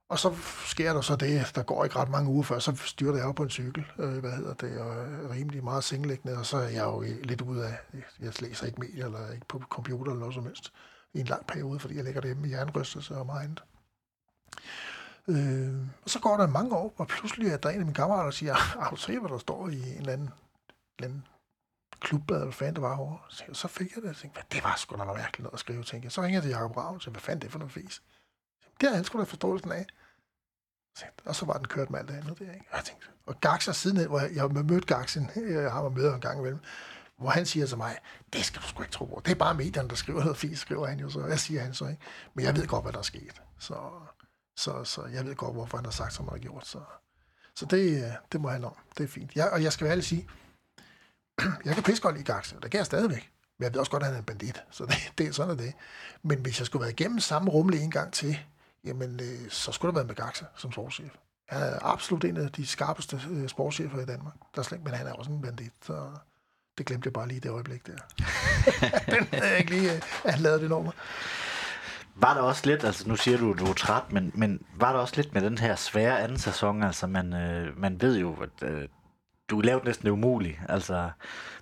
C: Og så sker der så det, der går ikke ret mange uger før, så styrter jeg op på en cykel, øh, hvad hedder det, og rimelig meget sengeliggende, og så er jeg jo lidt ude af, jeg læser ikke medier, eller ikke på computer eller noget som helst i en lang periode, fordi jeg ligger derhjemme med jernrystelse og meget andet. Øh, og så går der mange år, og pludselig er der en af mine kammerater, der siger, ah, har du set, hvad der står i en eller anden, en eller anden klubblad, eller fanden der var over. Så, så fik jeg det, og tænkte, det var sgu da noget mærkeligt noget at skrive, tænkte jeg. Så ringer jeg til Jacob Ravn, og siger, hvad fanden det er for noget fis? Det har han sgu da forståelsen af. Og så var den kørt med alt det andet der, ikke? Og jeg tænkte, og Gaxa siden, hvor jeg, jeg mødte Gaxen, [laughs] jeg har mig med en gang imellem, Hvor han siger til mig, det skal du sgu ikke tro på. Det er bare medierne, der skriver noget fint, skriver han jo så. Jeg siger han så ikke. Men jeg ved godt, hvad der er sket. Så, så, så jeg ved godt, hvorfor han har sagt, som han har gjort. Så, så det, øh, det må han om. Det er fint. Jeg, og jeg skal ærligt sige, [clears throat] jeg kan pisse godt lide Gaxe, det kan jeg stadigvæk. Men jeg ved også godt, at han er en bandit, så [laughs] det, det er sådan er det. Men hvis jeg skulle være igennem samme rumle en gang til, jamen, øh, så skulle der være med Gaxe som sportschef. Han er absolut en af de skarpeste øh, sportschefer i Danmark. Der er slet, men han er også en bandit, så det glemte jeg bare lige det øjeblik der. [laughs] Den havde jeg ikke lige, øh, han lavede det nummer.
B: Var der også lidt, altså nu siger du, du er træt, men, men var der også lidt med den her svære anden sæson, altså man, øh, man ved jo, at øh, du lavede næsten det umuligt, altså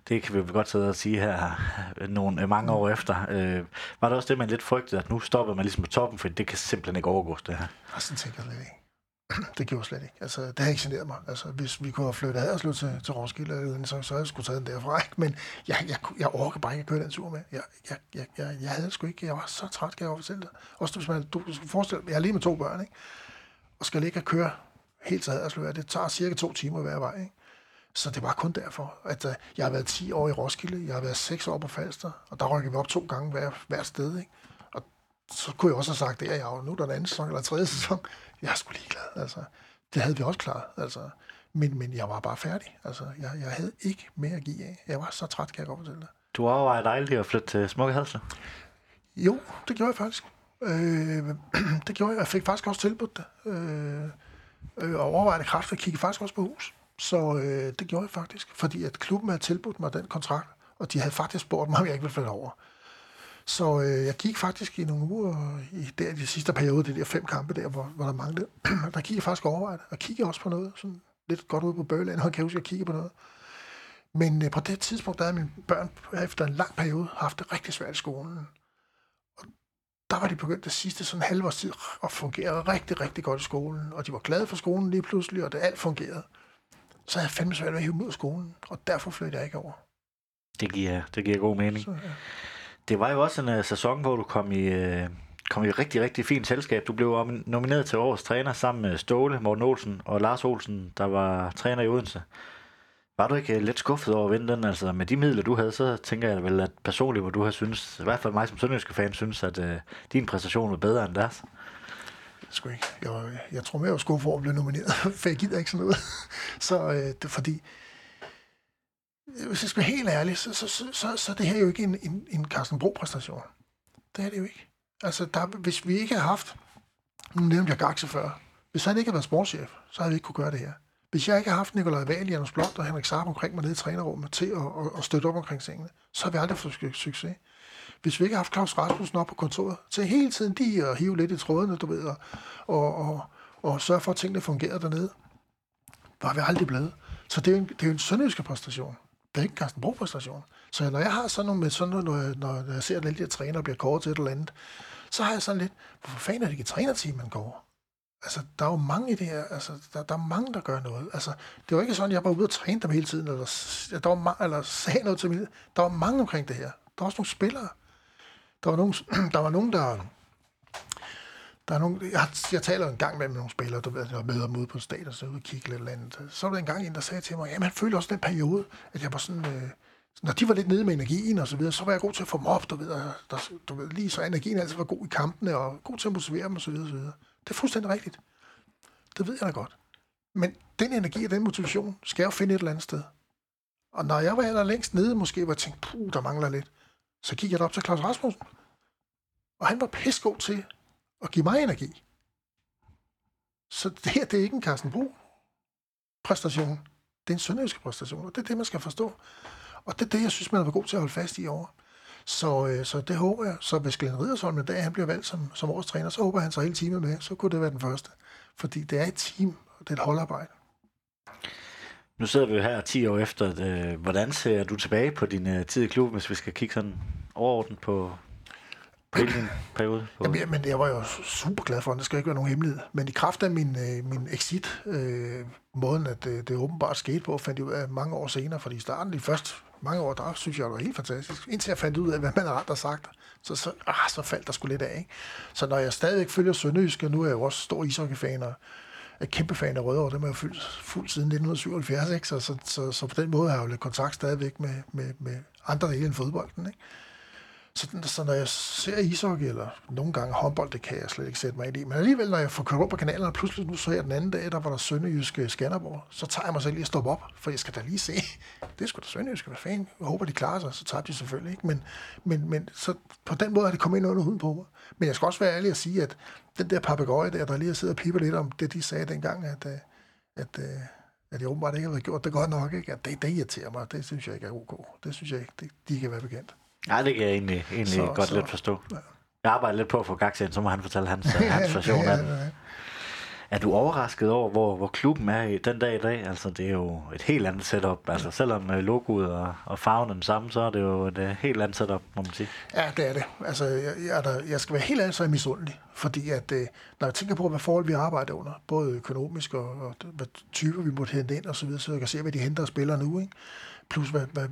B: det kan vi jo godt sidde og sige her øh, nogle øh, mange år efter. Øh, var det også det, man lidt frygtede, at nu stopper man ligesom på toppen, for det kan simpelthen ikke overgås det her?
C: Og sådan tænker jeg slet ikke. [clears throat] det gjorde slet ikke. Altså, det har ikke generet mig. Altså, hvis vi kunne have flyttet Haderslev til, til Roskilde, eller så, så havde jeg skulle tage den derfra. Ikke? Men jeg, jeg, jeg orker bare ikke at køre den tur med. Jeg, jeg, jeg, jeg, jeg havde sgu ikke. Jeg var så træt, kan jeg fortælle dig. Også hvis man, du skal forestille jeg er lige med to børn, ikke? og skal ligge og køre helt til Haderslev. Det tager cirka to timer hver vej. Ikke? Så det var kun derfor, at uh, jeg har været 10 år i Roskilde, jeg har været 6 år på Falster, og der rykker vi op to gange hver, hver sted. Ikke? Og så kunne jeg også have sagt, det er jeg jo, nu er der en anden sæson eller tredje sæson. Jeg er sgu ligeglad, altså. Det havde vi også klaret, altså. Men, men jeg var bare færdig. Altså, jeg, jeg havde ikke mere at give af. Jeg var så træt, kan jeg godt fortælle dig.
B: Du overvejer dejligt at flytte til Smukke Halsle?
C: Jo, det gjorde jeg faktisk. Øh, [clears throat] det gjorde jeg. Jeg fik faktisk også tilbudt det. Øh, øh, og overvejede kraft, jeg kiggede faktisk også på hus. Så øh, det gjorde jeg faktisk, fordi at klubben havde tilbudt mig den kontrakt, og de havde faktisk spurgt mig, om jeg ikke ville flytte over. Så øh, jeg gik faktisk i nogle uger, i der de sidste periode, det der fem kampe der, hvor, hvor der manglede, [clears throat] der kiggede jeg faktisk overvejet, og kiggede også på noget, sådan lidt godt ud på Bøgeland, og kan jeg huske, at jeg kiggede på noget. Men øh, på det tidspunkt, der havde mine børn efter en lang periode haft det rigtig svært i skolen. Og der var de begyndt det sidste sådan halvårs tid at fungere rigtig, rigtig godt i skolen, og de var glade for skolen lige pludselig, og det alt fungerede. Så havde jeg fandme svært ved at hive ud af skolen, og derfor flyttede jeg ikke over.
B: Det giver, det giver god mening. Så, ja. Det var jo også en uh, sæson, hvor du kom i, uh, kom i rigtig, rigtig fint selskab. Du blev nomineret til årets træner sammen med Ståle, Morten Olsen og Lars Olsen, der var træner i Odense. Var du ikke lidt skuffet over at vinde den? Altså med de midler, du havde, så tænker jeg vel, at personligt, hvor du har synes, i hvert fald mig som sønderjyske fan, synes, at uh, din præstation var bedre end deres.
C: Sgu ikke. Jeg, jeg tror mere, jeg var skuffet for at blive nomineret, [laughs] for jeg gider ikke sådan noget. [laughs] så øh, det, fordi hvis jeg skal være helt ærlig, så, så, så, så, så det her er jo ikke en, en, en Carsten Bro-præstation. Det er det jo ikke. Altså, der, hvis vi ikke havde haft, nu nævnte jeg Gaxe før, hvis han ikke havde været sportschef, så havde vi ikke kunne gøre det her. Hvis jeg ikke havde haft Nikolaj Wahl, Janus Blot og Henrik Saab omkring mig nede i trænerrummet til at, at, at støtte op omkring tingene, så har vi aldrig fået succes. Hvis vi ikke har haft Claus Rasmussen op på kontoret, til hele tiden de at hive lidt i trådene, du ved, og, og, og, og sørge for, at tingene fungerer dernede, var vi aldrig blevet. Så det er jo en, det er jo en sønderjyske præstation det er ikke Carsten Bro præstation. Så når jeg har sådan nogle med sådan noget, når jeg, når jeg ser, at alle de her træner bliver kåret til et eller andet, så har jeg sådan lidt, hvorfor fanden er det ikke et trænerteam, man går? Altså, der er jo mange i det her, altså, der, der er mange, der gør noget. Altså, det var ikke sådan, at jeg var ude og træne dem hele tiden, eller, der var ma- eller sagde noget til mig. Der var mange omkring det her. Der var også nogle spillere. Der var nogen, [clears throat] der, var nogen, der der er nogle, jeg, jeg taler en gang med nogle spillere, der ved, jeg med dem ude på stadion, så ude og kigge lidt eller andet. Så var der en gang en, der sagde til mig, at han følte også den periode, at jeg var sådan, øh, når de var lidt nede med energien og så videre, så var jeg god til at få dem op, du ved, der, du ved lige så energien altid var god i kampene, og god til at motivere dem og så videre, og så videre. Det er fuldstændig rigtigt. Det ved jeg da godt. Men den energi og den motivation skal jeg jo finde et eller andet sted. Og når jeg var der længst nede, måske var jeg tænkt, puh, der mangler lidt, så gik jeg op til Claus Rasmussen. Og han var pissegod til at give mig energi. Så det her, det er ikke en Carsten Bro præstation. Det er en sønderjyske præstation, og det er det, man skal forstå. Og det er det, jeg synes, man har været god til at holde fast i over. Så, øh, så det håber jeg. Så hvis Glenn Ridersholm en dag han bliver valgt som, som årets træner, så håber han så hele teamet med. Så kunne det være den første. Fordi det er et team, og det er et holdarbejde.
B: Nu sidder vi jo her 10 år efter. Øh, hvordan ser du tilbage på din øh, tid i klubben, hvis vi skal kigge sådan overordnet på, hvilken periode?
C: På? Jamen, men jeg var jo super glad for den, det skal ikke være nogen hemmelighed. Men i kraft af min, øh, min exit, øh, måden at det, det åbenbart skete på, fandt jeg ud af mange år senere, fordi i starten, de første mange år, der synes jeg, det var helt fantastisk. Indtil jeg fandt ud af, hvad man har sagt, så, så, ah, så faldt der sgu lidt af. Ikke? Så når jeg stadigvæk følger Sønderjysk, og nu er jeg jo også stor ishockey-fan, og er kæmpe fan af Rødovre, det har jeg fuldt, fuldt siden 1977, ikke? Så, så, så, så, på den måde har jeg jo lidt kontakt stadigvæk med, med, med andre dele end fodbolden. Ikke? Så, så når jeg ser ishockey, eller nogle gange håndbold, det kan jeg slet ikke sætte mig ind i. Men alligevel, når jeg får kørt op på kanalen, og pludselig nu så jeg den anden dag, der var der Sønderjyske Skanderborg, så tager jeg mig selv lige at stoppe op, for jeg skal da lige se. Det er sgu da Sønderjyske, hvad fanden? Jeg håber, de klarer sig, så tager de selvfølgelig ikke. Men, men, men så på den måde er det kommet ind under huden på mig. Men jeg skal også være ærlig at sige, at den der papegøje der, der lige sidder og piper lidt om det, de sagde dengang, at, øh, at, øh, at, at jeg åbenbart ikke har gjort det godt nok, ikke? At det, det irriterer mig. Det synes jeg ikke er ok. Det synes jeg ikke, det, de kan være bekendt.
B: Nej, det kan jeg egentlig, egentlig så, godt så, lidt forstå. Ja. Jeg arbejder lidt på at få Gax så må han fortælle hans, hans [laughs] version af det. Er du overrasket over, hvor, hvor klubben er i den dag i dag? Altså, det er jo et helt andet setup. Altså, selvom øh, logoet og, og farven er den samme, så er det jo et uh, helt andet setup, må man sige.
C: Ja, det er det. Altså, jeg, jeg, der, jeg skal være helt andet, så er misundelig. Fordi at, når jeg tænker på, hvad forhold vi arbejder under, både økonomisk og, og hvad typer vi måtte hente ind og så videre, så jeg kan se, hvad de henter og spiller nu, ikke? Plus hvad, hvad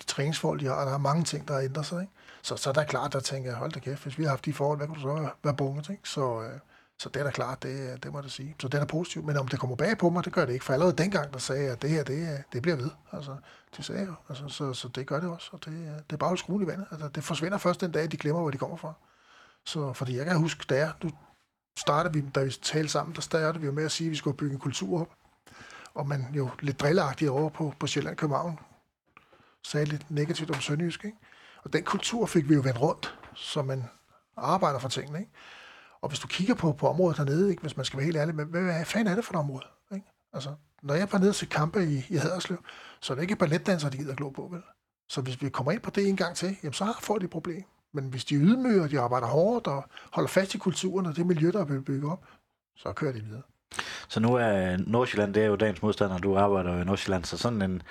C: de træningsforhold, de har, og der er mange ting, der ændrer sig. Ikke? Så, så der er klart, der tænker jeg, hold da kæft, hvis vi har haft de forhold, hvad kunne du så være bunget? Ikke? Så, øh, så det er da klart, det, det må jeg sige. Så det er positivt. Men om det kommer bag på mig, det gør det ikke. For allerede dengang, der sagde jeg, at det her, det, det bliver ved. Altså, de sagde jo. Altså, så, så det gør det også. Og det, det er bare skruen i vandet. Altså, det forsvinder først den dag, de glemmer, hvor de kommer fra. Så, fordi jeg kan huske, da jeg, nu startede vi, da vi talte sammen, der startede vi jo med at sige, at vi skulle bygge en kultur op. Og man jo lidt drilleagtigt over på, på Sjælland København sagde lidt negativt om Sønderjysk. Ikke? Og den kultur fik vi jo vendt rundt, så man arbejder for tingene. Ikke? Og hvis du kigger på, på området dernede, ikke? hvis man skal være helt ærlig, men hvad, hvad fanden er det for et område? Ikke? Altså, når jeg var nede til kampe i, i Haderslev, så er det ikke balletdansere, de gider glo på, vel? Så hvis vi kommer ind på det en gang til, jamen så får de et problem. Men hvis de ydmyger, de arbejder hårdt og holder fast i kulturen og det miljø, der er bygget op, så kører de videre.
B: Så nu er Nordsjælland, det er jo dagens modstander, du arbejder jo i Nordsjælland, så sådan en,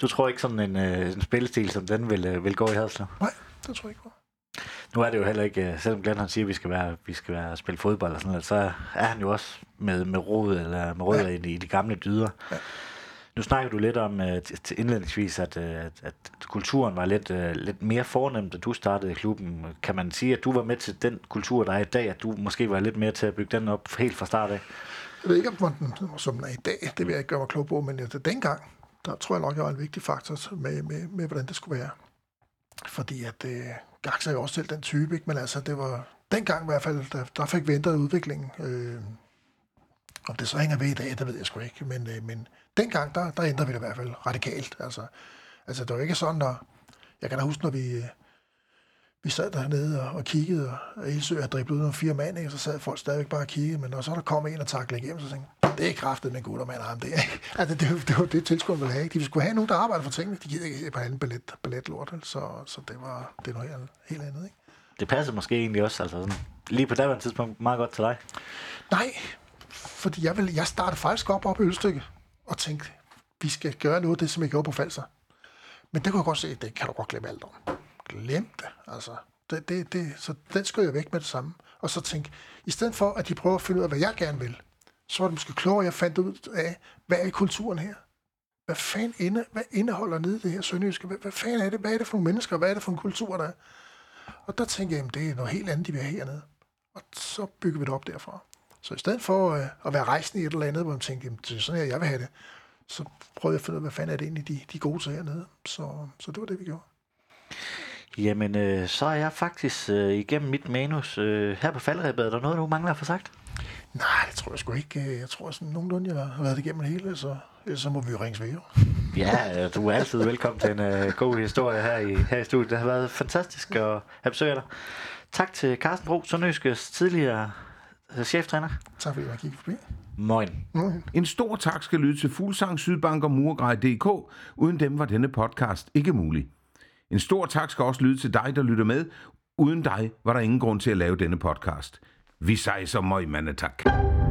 B: du tror ikke sådan en, øh, en spillestil som den vil, øh, vil gå i Haderslev?
C: Nej, det tror jeg ikke på.
B: Nu er det jo heller ikke, øh, selvom Glenn han siger, at vi skal være, vi skal være spille fodbold og sådan noget, så er han jo også med, med rod eller med rødder ja. i, de, i de gamle dyder. Ja. Nu snakker du lidt om uh, til indledningsvis, at, uh, at, at kulturen var lidt, uh, lidt mere fornemt, da du startede i klubben. Kan man sige, at du var med til den kultur, der er i dag, at du måske var lidt mere til at bygge den op helt fra start af?
C: Jeg ved ikke, om den, som den er i dag, det vil jeg ikke gøre mig klog på, men det, dengang, der tror jeg nok, jeg var en vigtig faktor med, med, med hvordan det skulle være. Fordi at øh, Gax er jo også selv den type, ikke? men altså det var dengang i hvert fald, der, der fik vi ændret udviklingen. Øh, om det så hænger ved i dag, det ved jeg sgu ikke, men, øh, men dengang, der, der ændrede vi det i hvert fald radikalt. Altså, altså det var ikke sådan, der... jeg kan da huske, når vi, øh, vi sad dernede og, og kiggede, og Ilsø havde driblet ud af fire mand, ikke? så sad folk stadigvæk bare og kiggede, men når så der kom en og taklede igennem, så tænkte det er kraftet med gutter, mand, ham [laughs] det er. Altså, det, det, det var det, tilskuerne ville have. De skulle have nogen, der arbejder for tingene. De gider ikke på anden ballet, balletlort, så, så det var det er noget helt, helt andet. Ikke?
B: Det passer måske egentlig også, altså sådan, lige på daværende tidspunkt, meget godt til dig.
C: Nej, fordi jeg, vil, jeg startede faktisk op op i Ølstykke og tænkte, vi skal gøre noget af det, som jeg gjorde på Falser. Men det kunne jeg godt se, det kan du godt glemme alt om. Glem det, altså. Det, det, det, så den skulle jeg væk med det samme. Og så tænke, i stedet for, at de prøver at finde ud af, hvad jeg gerne vil, så var det måske klogere, at jeg fandt ud af, hvad er kulturen her? Hvad fanden inde, hvad indeholder nede det her sønderjyske? Hvad, hvad fanden er det? Hvad er det for nogle mennesker? Hvad er det for en kultur, der er? Og der tænkte jeg, at det er noget helt andet, de vil have hernede. Og så bygger vi det op derfra. Så i stedet for øh, at være rejsende i et eller andet, hvor man tænkte, at det er sådan her, jeg vil have det, så prøvede jeg at finde ud af, hvad fanden er det egentlig, de, de gode til hernede. Så, så det var det, vi gjorde.
B: Jamen, øh, så er jeg faktisk øh, igennem mit manus øh, her på faldrebet. Er der noget, du mangler at få sagt?
C: Nej, det tror jeg sgu ikke. Jeg tror sådan nogenlunde, jeg har været igennem det hele, så, så må vi jo ringe ved. [laughs]
B: Ja, du er altid velkommen til en uh, god historie her i, her i studiet. Det har været fantastisk at have besøg dig. Tak til Carsten Bro, Sønderjyskes tidligere øh, cheftræner.
C: Tak fordi jeg kiggede forbi.
B: Moin.
C: Moin.
A: En stor tak skal lyde til Fuglsang, Sydbank og Murgrej.dk. Uden dem var denne podcast ikke mulig. En stor tak skal også lyde til dig, der lytter med. Uden dig var der ingen grund til at lave denne podcast. Vi sejser møg, mandetak. tak.